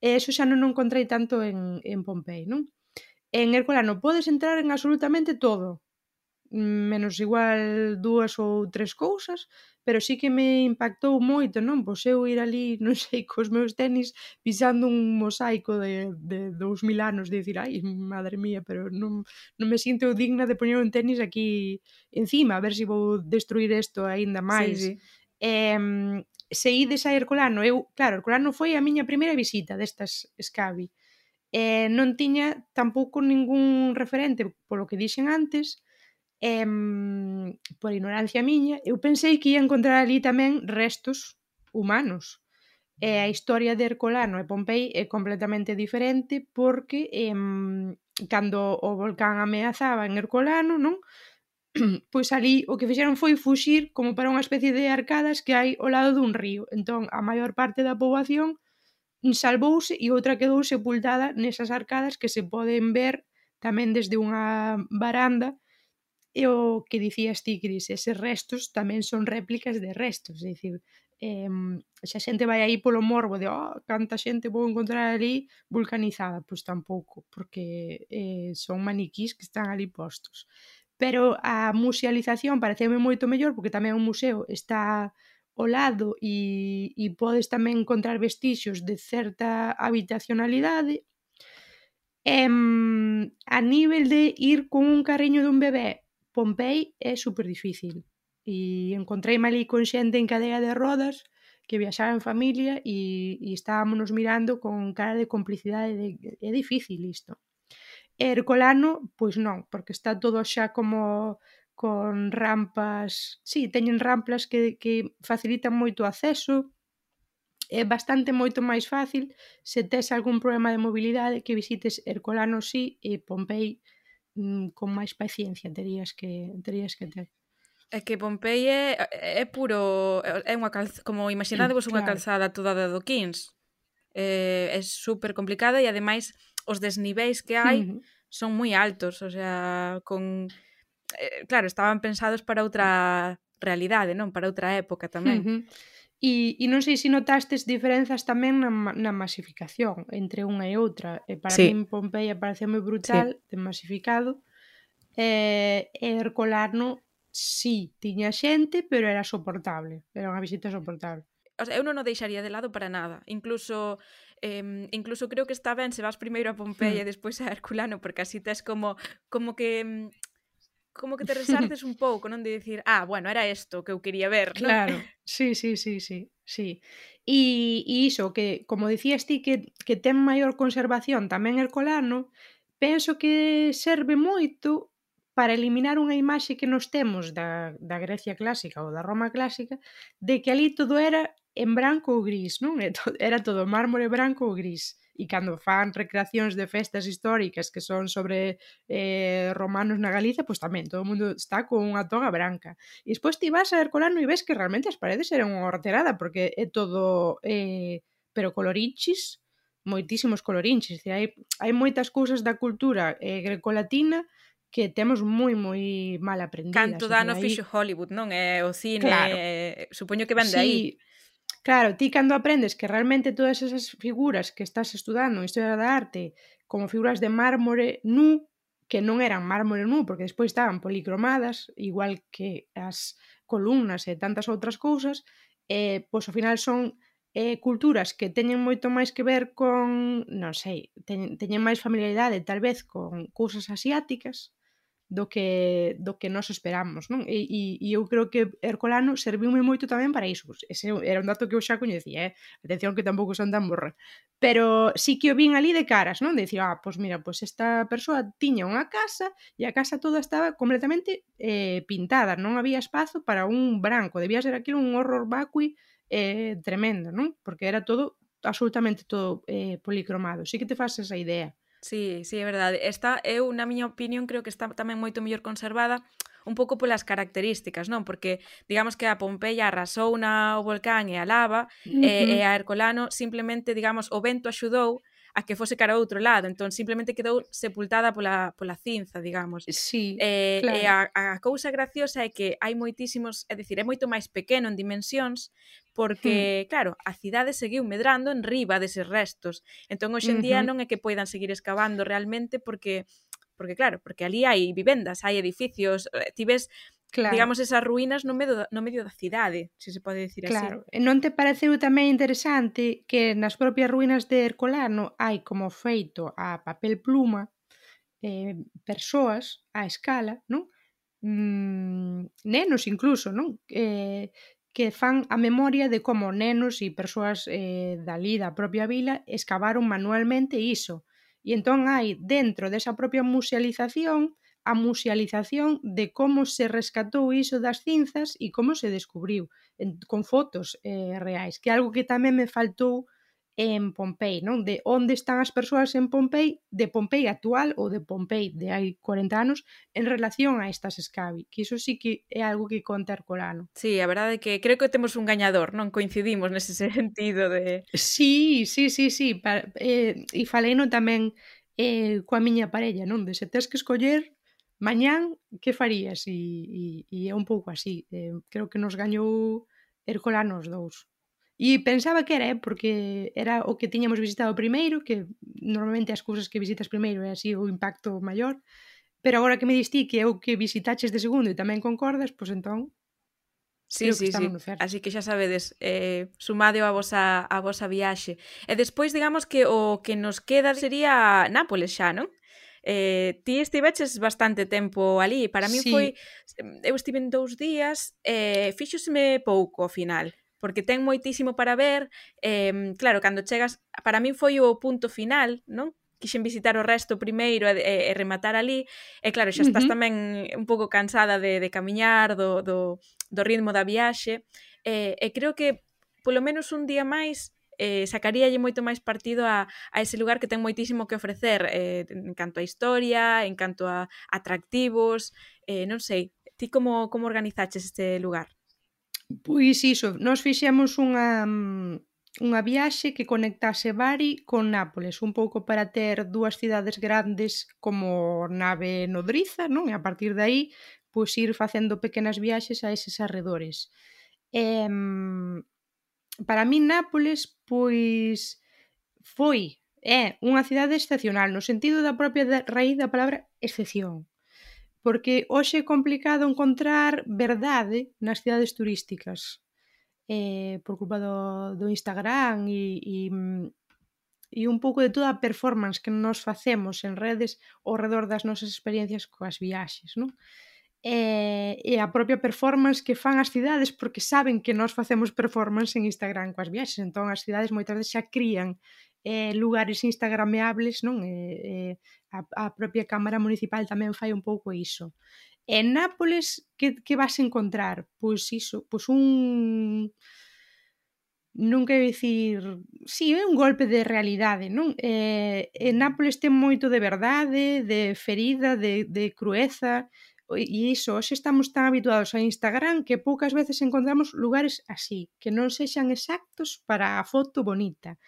e eso xa non o encontrei tanto en, en Pompei, non? En Herculano podes entrar en absolutamente todo, menos igual dúas ou tres cousas, pero sí que me impactou moito, non? Pois eu ir ali, non sei, cos meus tenis pisando un mosaico de, de 2000 anos, de dicir, ai, madre mía, pero non, non me sinto digna de poñer un tenis aquí encima, a ver se si vou destruir isto aínda máis. Sí, sí. Eh, se ides a Herculano, eu, claro, Herculano foi a miña primeira visita destas Scavi. Eh, non tiña tampouco ningún referente, polo que dixen antes, eh, por ignorancia miña, eu pensei que ia encontrar ali tamén restos humanos. E a historia de Herculano e Pompei é completamente diferente porque em, cando o volcán ameazaba en Herculano, non? pois ali o que fixeron foi fuxir como para unha especie de arcadas que hai ao lado dun río. Entón, a maior parte da poboación salvouse e outra quedou sepultada nesas arcadas que se poden ver tamén desde unha baranda E o que dicías ti, Cris, eses restos tamén son réplicas de restos, é dicir, eh, xa a xente vai aí polo morbo de oh, canta xente vou encontrar ali vulcanizada, pois tampouco, porque eh, son maniquís que están ali postos. Pero a musealización pareceme moito mellor, porque tamén o museo está ao lado e, e podes tamén encontrar vestixios de certa habitacionalidade, Em, a nivel de ir con un carriño dun bebé Pompei é super difícil. E encontreime ali con xente en cadea de rodas que viaxaba en familia e, e estábamos mirando con cara de complicidade de, é difícil isto. E Ercolano, pois non, porque está todo xa como con rampas, sí, teñen rampas que, que facilitan moito o acceso, é bastante moito máis fácil se tes algún problema de mobilidade que visites Ercolano sí e Pompei mm, con máis paciencia terías que terías que ter. É que Pompei é, eh, é puro é unha calz, como imaginadevos mm, unha claro. calzada toda de adoquins. Eh, é super complicada e ademais os desniveis que hai uh -huh. son moi altos, o sea, con eh, claro, estaban pensados para outra realidade, non? Para outra época tamén. Uh -huh. E, e non sei se notastes diferenzas tamén na, na masificación entre unha e outra. E para sí. min Pompeia pareceme brutal, sí. de masificado. Eh, e, e Ercolano, sí, tiña xente, pero era soportable. Era unha visita soportable. O sea, eu non o deixaría de lado para nada. Incluso eh, incluso creo que está ben se vas primeiro a Pompeia hmm. e despois a Herculano, porque así tes como como que como que te resartes un pouco, non? De dicir, ah, bueno, era isto que eu quería ver, non? Claro, sí, sí, sí, sí, sí. E, e iso, que como dicías ti que, que ten maior conservación tamén el colano, penso que serve moito para eliminar unha imaxe que nos temos da, da Grecia clásica ou da Roma clásica de que ali todo era en branco ou gris, non? Era todo mármore branco ou gris e cando fan recreacións de festas históricas que son sobre eh, romanos na Galicia, pois tamén todo o mundo está con unha toga branca. E despois ti vas a Herculano e ves que realmente as paredes eran unha horterada porque é todo eh, pero colorinchis, moitísimos colorinches, hai, hai moitas cousas da cultura eh, grecolatina que temos moi moi mal aprendidas. Canto dano aí... fixo Hollywood, non? É o cine, claro. Eh, supoño que vende sí, aí. Claro, ti cando aprendes que realmente todas esas figuras que estás estudando en Historia da Arte como figuras de mármore nu, que non eran mármore nu, porque despois estaban policromadas, igual que as columnas e tantas outras cousas, eh, pois ao final son eh, culturas que teñen moito máis que ver con, non sei, teñen, teñen máis familiaridade tal vez con cousas asiáticas, do que do que nós esperamos, non? E, e, e eu creo que Herculano serviume moito tamén para iso. Pois ese era un dato que eu xa coñecía, eh? Atención que tampouco son tan burra. Pero sí que o vin ali de caras, non? De dicir, ah, pois mira, pois esta persoa tiña unha casa e a casa toda estaba completamente eh, pintada, non había espazo para un branco, debía ser aquilo un horror vacui eh, tremendo, non? Porque era todo absolutamente todo eh, policromado. Sí que te faz esa idea. Sí, sí, é verdade. Esta eh, eu, na miña opinión, creo que está tamén moito mellor conservada un pouco polas características, non? Porque digamos que a Pompeia arrasou na o volcán e a lava eh, uh -huh. Eh, e, e a Hercolano simplemente, digamos, o vento axudou a que fose cara a outro lado, entón simplemente quedou sepultada pola, pola cinza, digamos. Sí, eh, claro. E a, a cousa graciosa é que hai moitísimos, é dicir, é moito máis pequeno en dimensións, porque, claro, a cidade seguiu medrando en riba deses restos. Entón, hoxe en día non é que poidan seguir excavando realmente porque porque claro, porque ali hai vivendas, hai edificios, eh, ti ves Claro. digamos, esas ruínas no medio, no medio da cidade, se se pode dicir claro. así. Non te pareceu tamén interesante que nas propias ruínas de Herculano hai como feito a papel pluma eh, persoas a escala, non? Mm, nenos incluso, non? Eh, que fan a memoria de como nenos e persoas eh, dali da propia vila escavaron manualmente iso. E entón hai dentro desa propia musealización a musealización de como se rescatou iso das cinzas e como se descubriu en, con fotos eh, reais, que é algo que tamén me faltou en Pompei, non? De onde están as persoas en Pompei, de Pompei actual ou de Pompei de hai 40 anos en relación a estas escavi, que iso sí que é algo que conta Herculano. Sí, a verdade é que creo que temos un gañador, non coincidimos nese sentido de... Sí, sí, sí, sí, para, eh, e faleino tamén eh, coa miña parella, non? De se tes que escoller mañán, que farías? E, e, e é un pouco así. Eh, creo que nos gañou Herculano os dous. E pensaba que era, eh, porque era o que tiñamos visitado primeiro, que normalmente as cousas que visitas primeiro é así o impacto maior, pero agora que me distí que é o que visitaches de segundo e tamén concordas, pois entón Sí, sí, sí. Así que xa sabedes, eh, sumade a vosa, a vosa viaxe. E despois, digamos que o que nos queda sería Nápoles xa, non? Eh, ti estiveches bastante tempo ali. Para mí sí. foi... Eu estive en dous días e eh, fíxoseme pouco ao final porque ten moitísimo para ver, eh, claro, cando chegas, para min foi o punto final, non? quixen visitar o resto primeiro e, e, e rematar ali, e claro, xa estás uh -huh. tamén un pouco cansada de, de camiñar, do, do, do ritmo da viaxe, e, e creo que polo menos un día máis eh, sacaríalle moito máis partido a, a ese lugar que ten moitísimo que ofrecer eh, en canto a historia, en canto a atractivos, eh, non sei, ti como, como organizaches este lugar? Pois iso, nós fixemos unha unha viaxe que conectase Bari con Nápoles, un pouco para ter dúas cidades grandes como nave nodriza, non? E a partir de aí, pois ir facendo pequenas viaxes a eses arredores. E, para mí Nápoles, pois foi é unha cidade excepcional no sentido da propia raíz da palabra excepción porque hoxe é complicado encontrar verdade nas cidades turísticas eh, por culpa do, do Instagram e, e, e un pouco de toda a performance que nos facemos en redes ao redor das nosas experiencias coas viaxes, non? E, e a propia performance que fan as cidades porque saben que nós facemos performance en Instagram coas viaxes, entón as cidades moitas veces xa crían eh, lugares instagrameables, non? Eh, eh, a, a propia Cámara Municipal tamén fai un pouco iso. En Nápoles, que, que vas encontrar? Pois iso, pois un... Non quero dicir... Sí, é un golpe de realidade, non? Eh, en Nápoles ten moito de verdade, de ferida, de, de crueza, e iso, hoxe estamos tan habituados a Instagram que poucas veces encontramos lugares así, que non sexan exactos para a foto bonita,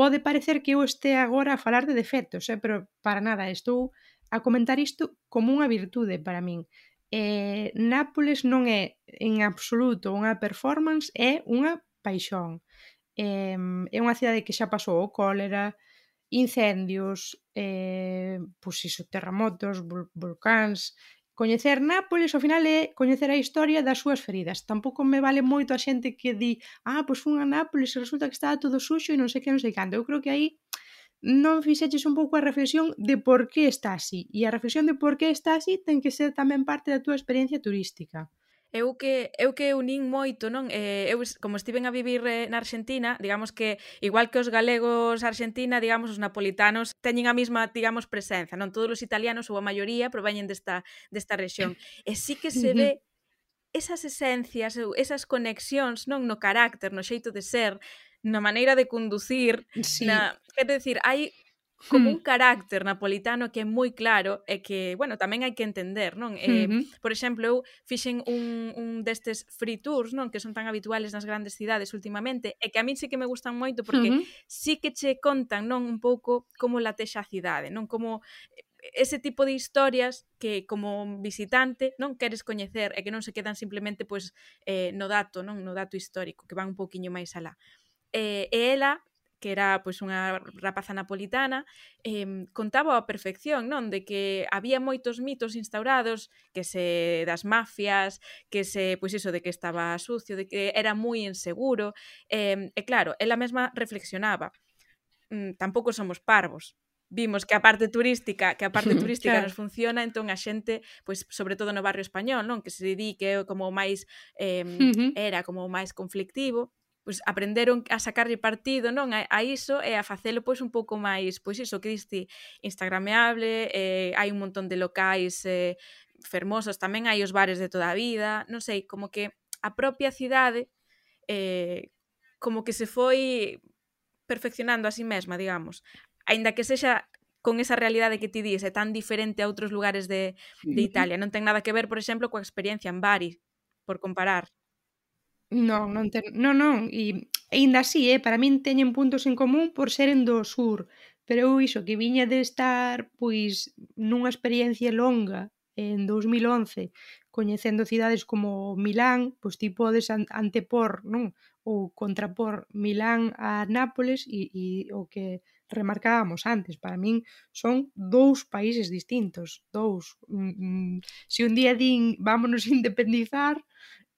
Pode parecer que eu este agora a falar de defectos, eh, pero para nada, estou a comentar isto como unha virtude para min. Eh, Nápoles non é en absoluto unha performance, é unha paixón. Eh, é unha cidade que xa pasou o cólera, incendios, eh, pois iso, terremotos, vulcáns, Coñecer Nápoles, ao final, é coñecer a historia das súas feridas. Tampouco me vale moito a xente que di ah, pois fun a Nápoles e resulta que estaba todo suxo e non sei que, non sei cando. Eu creo que aí non fixeches un pouco a reflexión de por que está así. E a reflexión de por que está así ten que ser tamén parte da túa experiencia turística eu que eu que unín moito, non? Eh, eu como estiven a vivir eh, na Argentina, digamos que igual que os galegos Argentina, digamos os napolitanos teñen a mesma, digamos, presenza, non? Todos os italianos ou a maioría proveñen desta desta rexión. E sí que se ve esas esencias, esas conexións, non no carácter, no xeito de ser, na maneira de conducir, sí. na, quer decir, hai como hmm. un carácter napolitano que é moi claro e que, bueno, tamén hai que entender, non? Eh, uh -huh. Por exemplo, eu fixen un, un destes free tours, non? Que son tan habituales nas grandes cidades últimamente e que a min sí que me gustan moito porque uh -huh. sí que che contan, non? Un pouco como latexa a cidade, non? Como eh, ese tipo de historias que como visitante non queres coñecer e que non se quedan simplemente pois eh, no dato, non no dato histórico, que van un pouquiño máis alá. Eh, e ela que era pois unha rapaza napolitana, eh, contaba a perfección, non, de que había moitos mitos instaurados que se das mafias, que se pois iso de que estaba sucio, de que era moi inseguro, eh, e claro, ela mesma reflexionaba. Mm, tampouco somos parvos, vimos que a parte turística, que a parte turística claro. nos funciona, entón a xente, pois sobre todo no barrio español, non, que se di que é como máis eh, uh -huh. era como máis conflictivo, pois aprenderon a sacarlle partido, non, a, a iso e a facelo pois un pouco máis, pois iso que diste, instagrameable, eh, hai un montón de locais eh, fermosos, tamén hai os bares de toda a vida, non sei, como que a propia cidade eh, como que se foi perfeccionando a sí mesma, digamos. Aínda que sexa con esa realidade que ti dis, é tan diferente a outros lugares de, de Italia. Non ten nada que ver, por exemplo, coa experiencia en Bari, por comparar. Non, non ten, non, non, e aínda así, eh, para min teñen puntos en común por seren do sur, pero eu iso que viña de estar pois nunha experiencia longa en 2011 coñecendo cidades como Milán, pois ti podes antepor, non? Ou contrapor Milán a Nápoles e, e o que remarcábamos antes, para min son dous países distintos, dous. Mm, mm, se un día din vámonos independizar,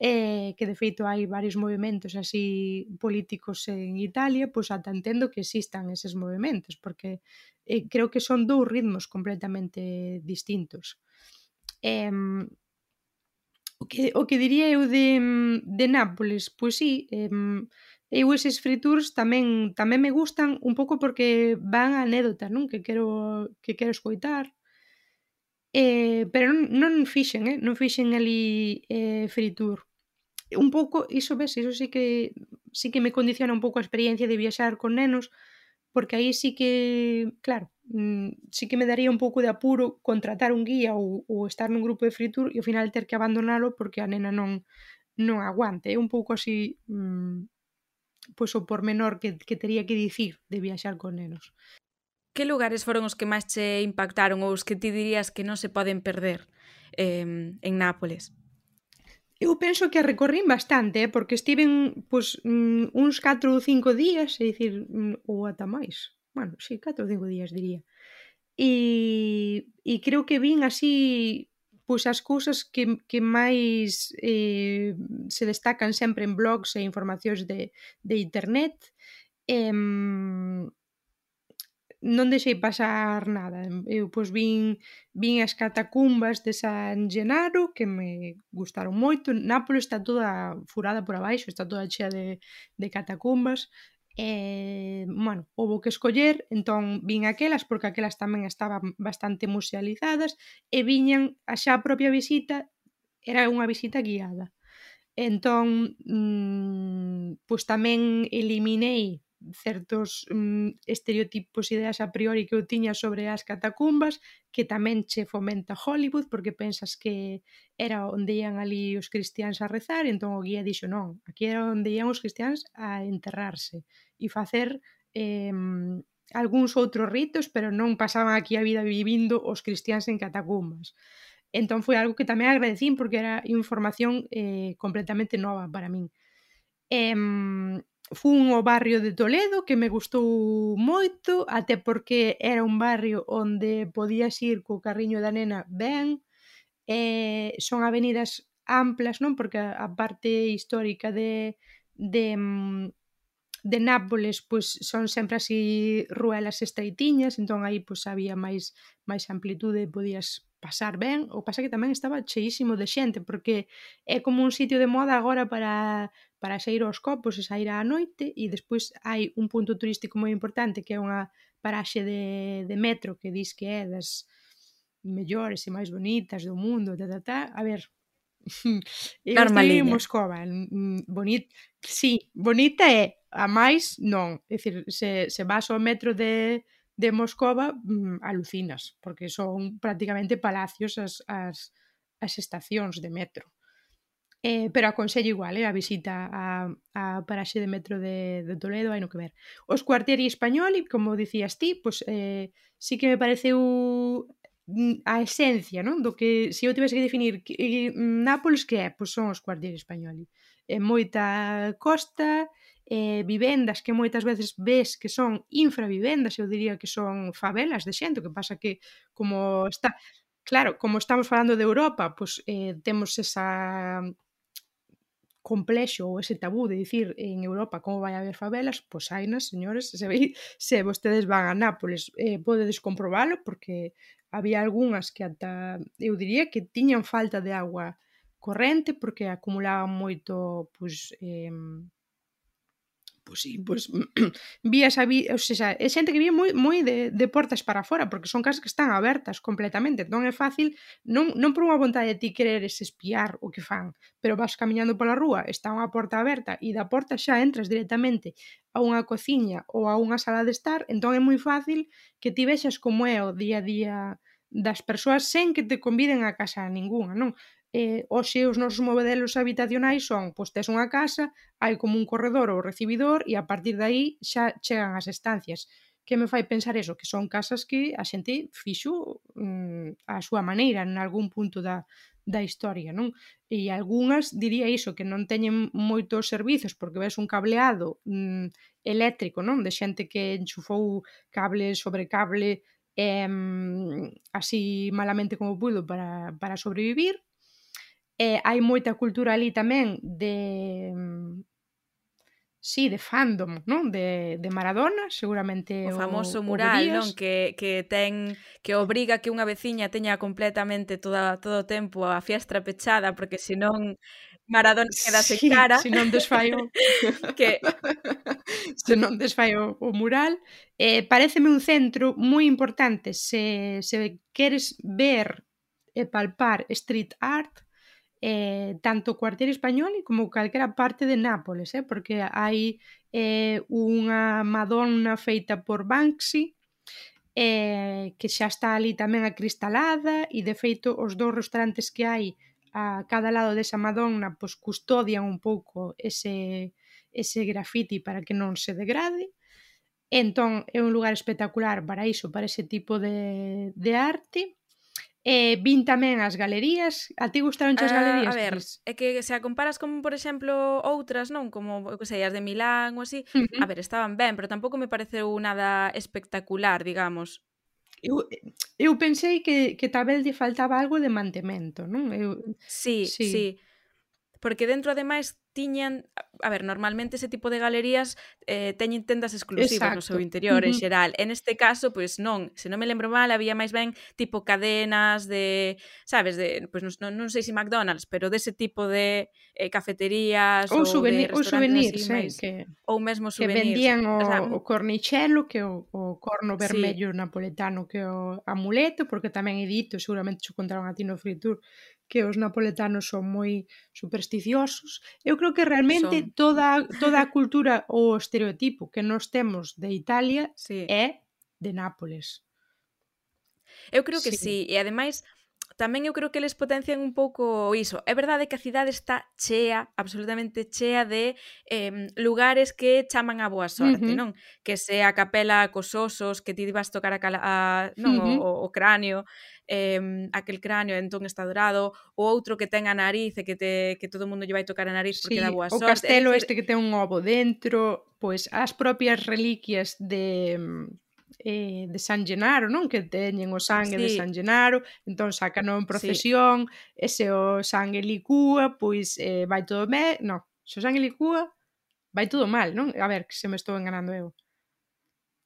eh, que de feito hai varios movimentos así políticos en Italia, pois ata entendo que existan eses movimentos, porque eh, creo que son dous ritmos completamente distintos. Eh, o que, o que diría eu de, de Nápoles, pois sí, eh, eu eses free tours tamén tamén me gustan un pouco porque van a anécdotas, non? Que quero que quero escoitar. Eh, pero non, non fixen, eh? non fixen ali eh, free tour un pouco, iso ves, iso sí que sí que me condiciona un pouco a experiencia de viaxar con nenos, porque aí sí que, claro, mm, sí que me daría un pouco de apuro contratar un guía ou, ou estar nun grupo de free tour e ao final ter que abandonalo porque a nena non non aguante. É un pouco así mm, pois o pormenor que, que tería que dicir de viaxar con nenos. Que lugares foron os que máis che impactaron ou os que ti dirías que non se poden perder eh, en Nápoles? Eu penso que a recorrín bastante, eh, porque estiven pois, uns 4 ou 5 días, é dicir, mm, ou ata máis. Bueno, sí, 4 ou 5 días diría. E, e creo que vin así pois as cousas que, que máis eh, se destacan sempre en blogs e informacións de, de internet. Eh, non deixei pasar nada. Eu pois vin vin as catacumbas de San Gennaro que me gustaron moito. Nápoles está toda furada por abaixo, está toda chea de, de catacumbas. E, bueno, houve que escoller, entón vin aquelas porque aquelas tamén estaban bastante musealizadas e viñan a xa propia visita era unha visita guiada. Entón, mmm, pois tamén eliminei certos mm, estereotipos, ideas a priori que eu tiña sobre as catacumbas, que tamén che fomenta Hollywood porque pensas que era onde ian ali os cristiáns a rezar, entón o guía dixo non, aquí era onde ian os cristiáns a enterrarse e facer eh, algúns outros ritos, pero non pasaban aquí a vida vivindo os cristiáns en catacumbas. Entón foi algo que tamén agradecín porque era información eh, completamente nova para min. Eh, fun ao barrio de Toledo que me gustou moito, até porque era un barrio onde podías ir co carriño da nena ben, eh, son avenidas amplas, non? Porque a parte histórica de, de, mm, de Nápoles pois, son sempre así ruelas estreitiñas, entón aí pois, había máis máis amplitude, podías pasar ben, o pasa que tamén estaba cheísimo de xente, porque é como un sitio de moda agora para para sair aos copos e sair á noite e despois hai un punto turístico moi importante que é unha paraxe de, de metro que dis que é das mellores e máis bonitas do mundo, ta, ta, ta. a ver, eu estive en Moscova, bonit, sí, bonita é, a máis non, é dicir, se, se vas ao metro de, de Moscova, mm, alucinas, porque son prácticamente palacios as, as, as estacións de metro. Eh, pero aconsello igual eh, a visita a, a paraxe de metro de, de Toledo, hai no que ver. Os cuartieri español, como dicías ti, pues, eh, sí que me pareceu a esencia, non? Do que se eu tivese que definir que, Nápoles que é, pois pues son os cuartieri españoli. É moita costa, eh, vivendas que moitas veces ves que son infravivendas, eu diría que son favelas de xente, o que pasa que como está Claro, como estamos falando de Europa, pois pues, eh, temos esa complexo ou ese tabú de dicir en Europa como vai haber favelas, pois hai nas, señores, se, ve, se vostedes van a Nápoles, eh, podedes comprobalo, porque había algunhas que ata, eu diría que tiñan falta de agua corrente, porque acumulaban moito, pois, eh, pois sí, pois vías esa, vi, ou sea, é xente que vive moi, moi de, de portas para fora, porque son casas que están abertas completamente, non é fácil, non, non por unha vontade de ti quereres espiar o que fan, pero vas camiñando pola rúa, está unha porta aberta e da porta xa entras directamente a unha cociña ou a unha sala de estar, entón é moi fácil que ti vexas como é o día a día das persoas sen que te conviden a casa a non? eh, hoxe os nosos modelos habitacionais son, pois tes unha casa, hai como un corredor ou recibidor e a partir de aí xa chegan as estancias. Que me fai pensar eso, que son casas que a xente fixo mm, a súa maneira en algún punto da, da historia, non? E algunhas diría iso, que non teñen moitos servizos porque ves un cableado mm, eléctrico, non? De xente que enchufou cable sobre cable eh, así malamente como pudo para, para sobrevivir eh, hai moita cultura ali tamén de sí, de fandom, non? De, de Maradona, seguramente o famoso o, mural, o non? Que, que ten que obriga que unha veciña teña completamente toda, todo o tempo a fiestra pechada porque senón Maradona queda sí, cara. Se non desfai o... que... se non desfai o, o mural. Eh, pareceme un centro moi importante se, se queres ver e palpar street art, eh, tanto o cuartel español como calquera parte de Nápoles, eh, porque hai eh, unha Madonna feita por Banksy eh, que xa está ali tamén acristalada e de feito os dous restaurantes que hai a cada lado desa Madonna pois custodian un pouco ese, ese grafiti para que non se degrade. Entón é un lugar espectacular para iso, para ese tipo de, de arte. Eh, vin tamén as galerías. A ti gustaron as galerías? galerías? A ver, é que se a comparas con, por exemplo, outras, non? Como, que sei, as de Milán ou así. Uh -huh. A ver, estaban ben, pero tampouco me pareceu nada espectacular, digamos. Eu, eu pensei que, que tabel lle faltaba algo de mantemento, non? Eu, sí, sí. sí porque dentro ademais tiñan, a ver, normalmente ese tipo de galerías eh, teñen tendas exclusivas Exacto. no seu interior uh -huh. en xeral. En este caso, pois pues, non, se non me lembro mal, había máis ben tipo cadenas de, sabes, de, pois pues, non, non sei se McDonald's, pero dese tipo de eh, cafeterías ou, souvenir, ou souvenirs, así, sí, máis, que ou mesmo souvenirs. Que vendían o, o, sea, o cornichelo, que o, o corno vermello sí. napoletano, que o amuleto, porque tamén é dito, seguramente xo contaron a ti no Fritur, que os napoletanos son moi supersticiosos. Eu creo que realmente son. toda toda a cultura ou o estereotipo que nós temos de Italia sí. é de Nápoles. Eu creo que sí, sí. e ademais tamén eu creo que eles potencian un pouco iso. É verdade que a cidade está chea, absolutamente chea de eh, lugares que chaman a boa sorte, uh -huh. non? Que sea a capela cos osos, que ti vas tocar a, cala, a non, uh -huh. o, o cráneo, eh, aquel cráneo entón está dorado, o outro que ten a nariz e que, te, que todo o mundo lle vai tocar a nariz porque sí, dá boa sorte. O castelo decir... este que ten un ovo dentro, pois as propias reliquias de eh, de San Genaro, non? Que teñen o sangue sí. de San Genaro, entón sacan en procesión, sí. ese o sangue licúa, pois eh, vai todo me... No, se o sangue licúa, vai todo mal, non? A ver, que se me estou enganando eu.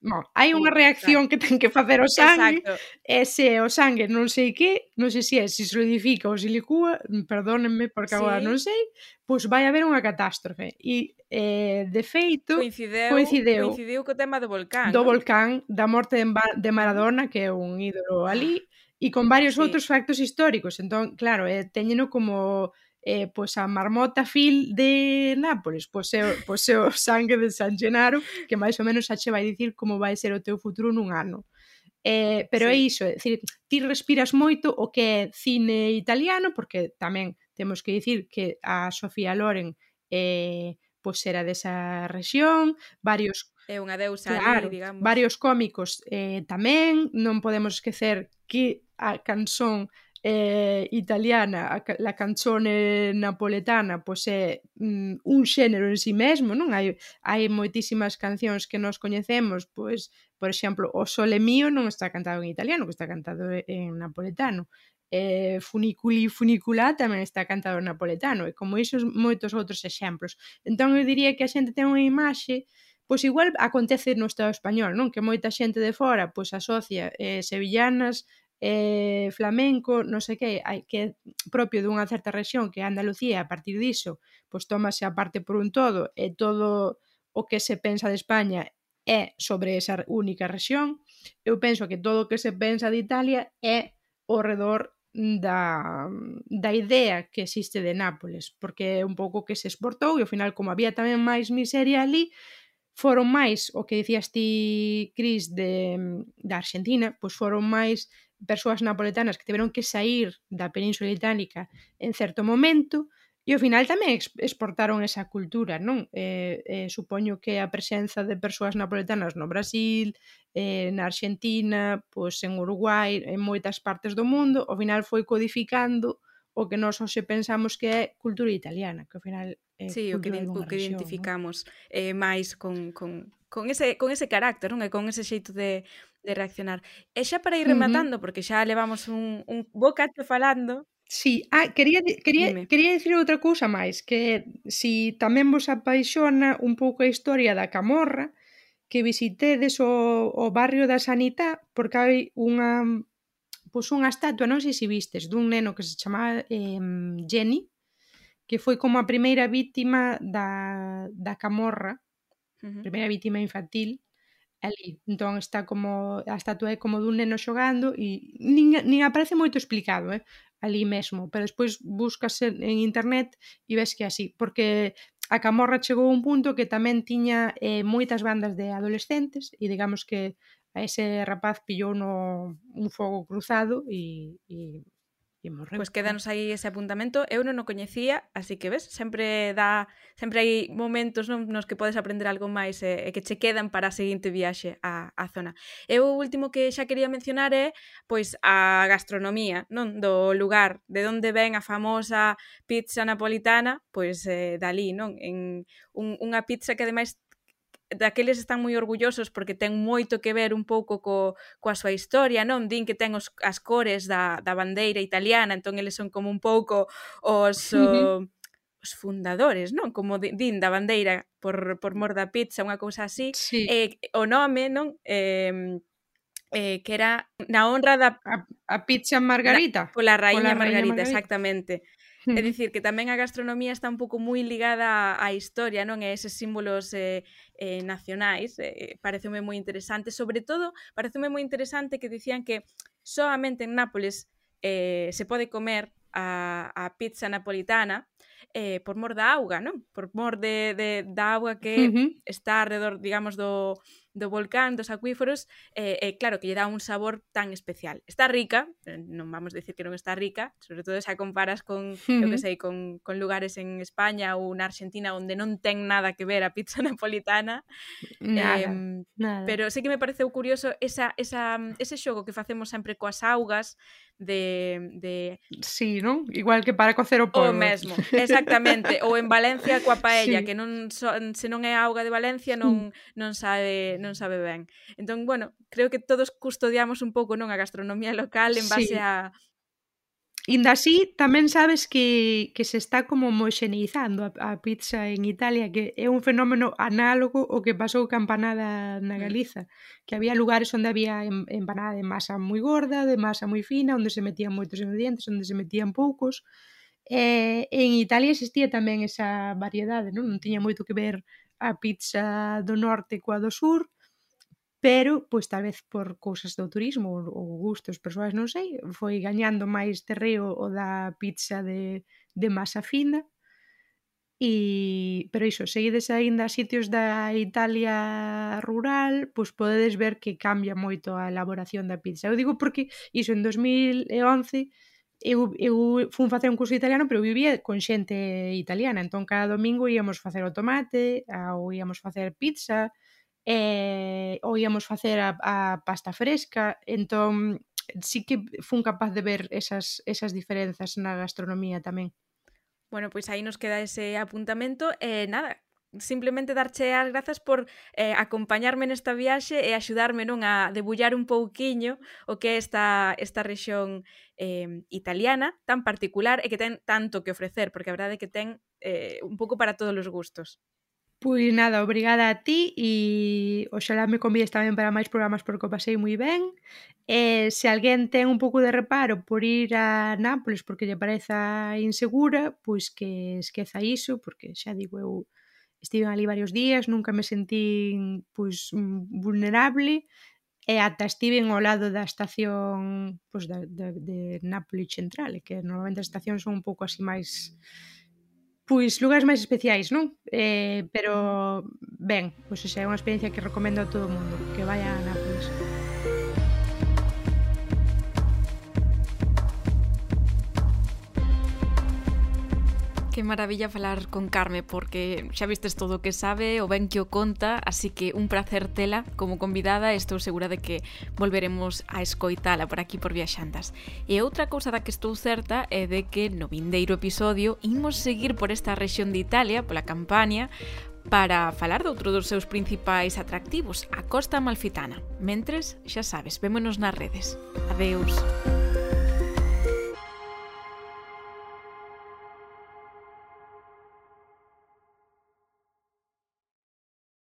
No, hai unha reacción que ten que facer o sangue Exacto. e se o sangue non sei que non sei se é, se solidifica ou se licúa perdónenme porque sí. agora non sei pois vai haber unha catástrofe e eh, de feito coincideu, coincideu, coincideu co tema do volcán do volcán, da morte de Maradona que é un ídolo ah, ali e con varios sí. outros factos históricos entón, claro, eh, teñeno como eh, pois a marmota fil de Nápoles, pois é, pois é o sangue de San Genaro, que máis ou menos xa che vai dicir como vai ser o teu futuro nun ano. Eh, pero sí. é iso, é dicir, ti respiras moito o que é cine italiano, porque tamén temos que dicir que a Sofía Loren eh, pois era desa rexión, varios É unha deusa claro, ali, digamos. Varios cómicos eh, tamén, non podemos esquecer que a canción eh, italiana, a, la canzone napoletana, pois é mm, un xénero en si sí mesmo, non? Hai, hai moitísimas cancións que nós coñecemos, pois, por exemplo, O Sole Mío non está cantado en italiano, que está cantado en napoletano eh, Funiculi Funicula tamén está cantado napoletano e como isos moitos outros exemplos entón eu diría que a xente ten unha imaxe pois igual acontece no Estado español non que moita xente de fora pois asocia eh, sevillanas eh, flamenco, non sei que, hai que propio dunha certa rexión que é Andalucía, a partir diso, pois tómase a parte por un todo, e todo o que se pensa de España é sobre esa única rexión. Eu penso que todo o que se pensa de Italia é ao redor da, da idea que existe de Nápoles, porque é un pouco que se exportou e ao final como había tamén máis miseria ali, foron máis o que dicías ti, Cris, de, da Argentina, pois foron máis persoas napoletanas que tiveron que sair da península itálica en certo momento, E ao final tamén exportaron esa cultura, non? Eh, eh, supoño que a presenza de persoas napoletanas no Brasil, eh, na Argentina, pois en Uruguai, en moitas partes do mundo, ao final foi codificando o que nós hoxe pensamos que é cultura italiana, que ao final é sí, o que, o que identificamos ¿no? eh, máis con, con, con ese, con ese carácter, non? E con ese xeito de, de reaccionar. E xa para ir rematando, uh -huh. porque xa levamos un, un bo falando, Sí, ah, quería, quería, Dime. quería dicir outra cousa máis, que si tamén vos apaixona un pouco a historia da Camorra, que visitedes o, o barrio da Sanitá, porque hai unha pois unha estatua, non sei se vistes, dun neno que se chamaba eh, Jenny, que foi como a primeira vítima da, da Camorra, uh -huh. primeira vítima infantil, ali. Entón está como a estatua é como dun neno xogando e nin, nin aparece moito explicado, eh? ali mesmo, pero despois buscas en, en internet e ves que así, porque a camorra chegou a un punto que tamén tiña eh, moitas bandas de adolescentes e digamos que a ese rapaz pillou no un fogo cruzado e, e Imos pois pues quedanos aí ese apuntamento. Eu non o coñecía, así que ves, sempre dá, sempre hai momentos non, nos que podes aprender algo máis e, eh, e que che quedan para a seguinte viaxe á, á zona. E o último que xa quería mencionar é pois a gastronomía, non do lugar, de onde ven a famosa pizza napolitana, pois eh, dali, non? En un, unha pizza que ademais daqueles están moi orgullosos porque ten moito que ver un pouco co, coa súa historia, non? Din que ten os, as cores da, da bandeira italiana, entón eles son como un pouco os... O, os fundadores, non? Como din da bandeira por, por mor da pizza, unha cousa así. Sí. Eh, o nome, non? Eh, eh, que era na honra da... A, a pizza Margarita. Na, pola raíña Margarita, Margarita, exactamente. É dicir, que tamén a gastronomía está un pouco moi ligada á historia, non? E eses símbolos eh, eh, nacionais, eh, eh pareceume moi interesante. Sobre todo, pareceume moi interesante que dicían que soamente en Nápoles eh, se pode comer a, a pizza napolitana eh, por mor da auga, non? Por mor de, de, da auga que uh -huh. está alrededor, digamos, do, do volcán, dos acuíferos, e, eh, eh, claro que lle dá un sabor tan especial. Está rica, eh, non vamos dicir que non está rica, sobre todo se a comparas con, uh -huh. eu que sei, con, con lugares en España ou na Argentina onde non ten nada que ver a pizza napolitana. Nada, eh, nada. Pero sí que me pareceu curioso esa, esa, ese xogo que facemos sempre coas augas, de, de... Sí, non? Igual que para cocer o polvo. O mesmo, exactamente. Ou en Valencia coa paella, sí. que non so, se non é auga de Valencia mm. non non sabe non sabe ben. Entón, bueno, creo que todos custodiamos un pouco non a gastronomía local en base sí. a Inda así, tamén sabes que, que se está como homoxeneizando a, a pizza en Italia, que é un fenómeno análogo ao que pasou campanada na mm. Galiza, que había lugares onde había empanada de masa moi gorda, de masa moi fina, onde se metían moitos ingredientes, onde se metían poucos. E, en Italia existía tamén esa variedade, non, non tiña moito que ver a pizza do norte coa do sur, pero pois tal vez por cousas do turismo ou gustos persoais, non sei, foi gañando máis terreo o da pizza de, de masa fina e pero iso, seguides aínda a sitios da Italia rural, pois podedes ver que cambia moito a elaboración da pizza. Eu digo porque iso en 2011 eu, eu fun facer un curso italiano, pero vivía con xente italiana, entón cada domingo íamos facer o tomate, ou íamos facer pizza, eh, ou íamos facer a, a pasta fresca, entón sí que fun capaz de ver esas, esas diferenzas na gastronomía tamén. Bueno, pois aí nos queda ese apuntamento e eh, nada, simplemente darche as grazas por eh, acompañarme nesta viaxe e axudarme non a debullar un pouquiño o que é esta, esta rexión eh, italiana tan particular e que ten tanto que ofrecer, porque a verdade é que ten eh, un pouco para todos os gustos. Pois nada, obrigada a ti e oxalá me convides tamén para máis programas porque o pasei moi ben. E se alguén ten un pouco de reparo por ir a Nápoles porque lle pareza insegura, pois que esqueza iso, porque xa digo eu estive ali varios días, nunca me sentín pois vulnerable e ata estive ao lado da estación pois, da, da, de Nápoles Centrale, que normalmente as estacións son un pouco así máis Pois lugares máis especiais, non? Eh, pero ben, pois esa é unha experiencia que recomendo a todo mundo, que vaya a Nápoles. Que maravilla falar con Carme porque xa vistes todo o que sabe, o ben que o conta, así que un placer tela como convidada, estou segura de que volveremos a escoitala por aquí por Viaxantas. E outra cousa da que estou certa é de que no vindeiro episodio imos seguir por esta rexión de Italia, pola Campania, para falar de outro dos seus principais atractivos, a Costa Malfitana. Mentres, xa sabes, vémonos nas redes. Adeus. Adeus.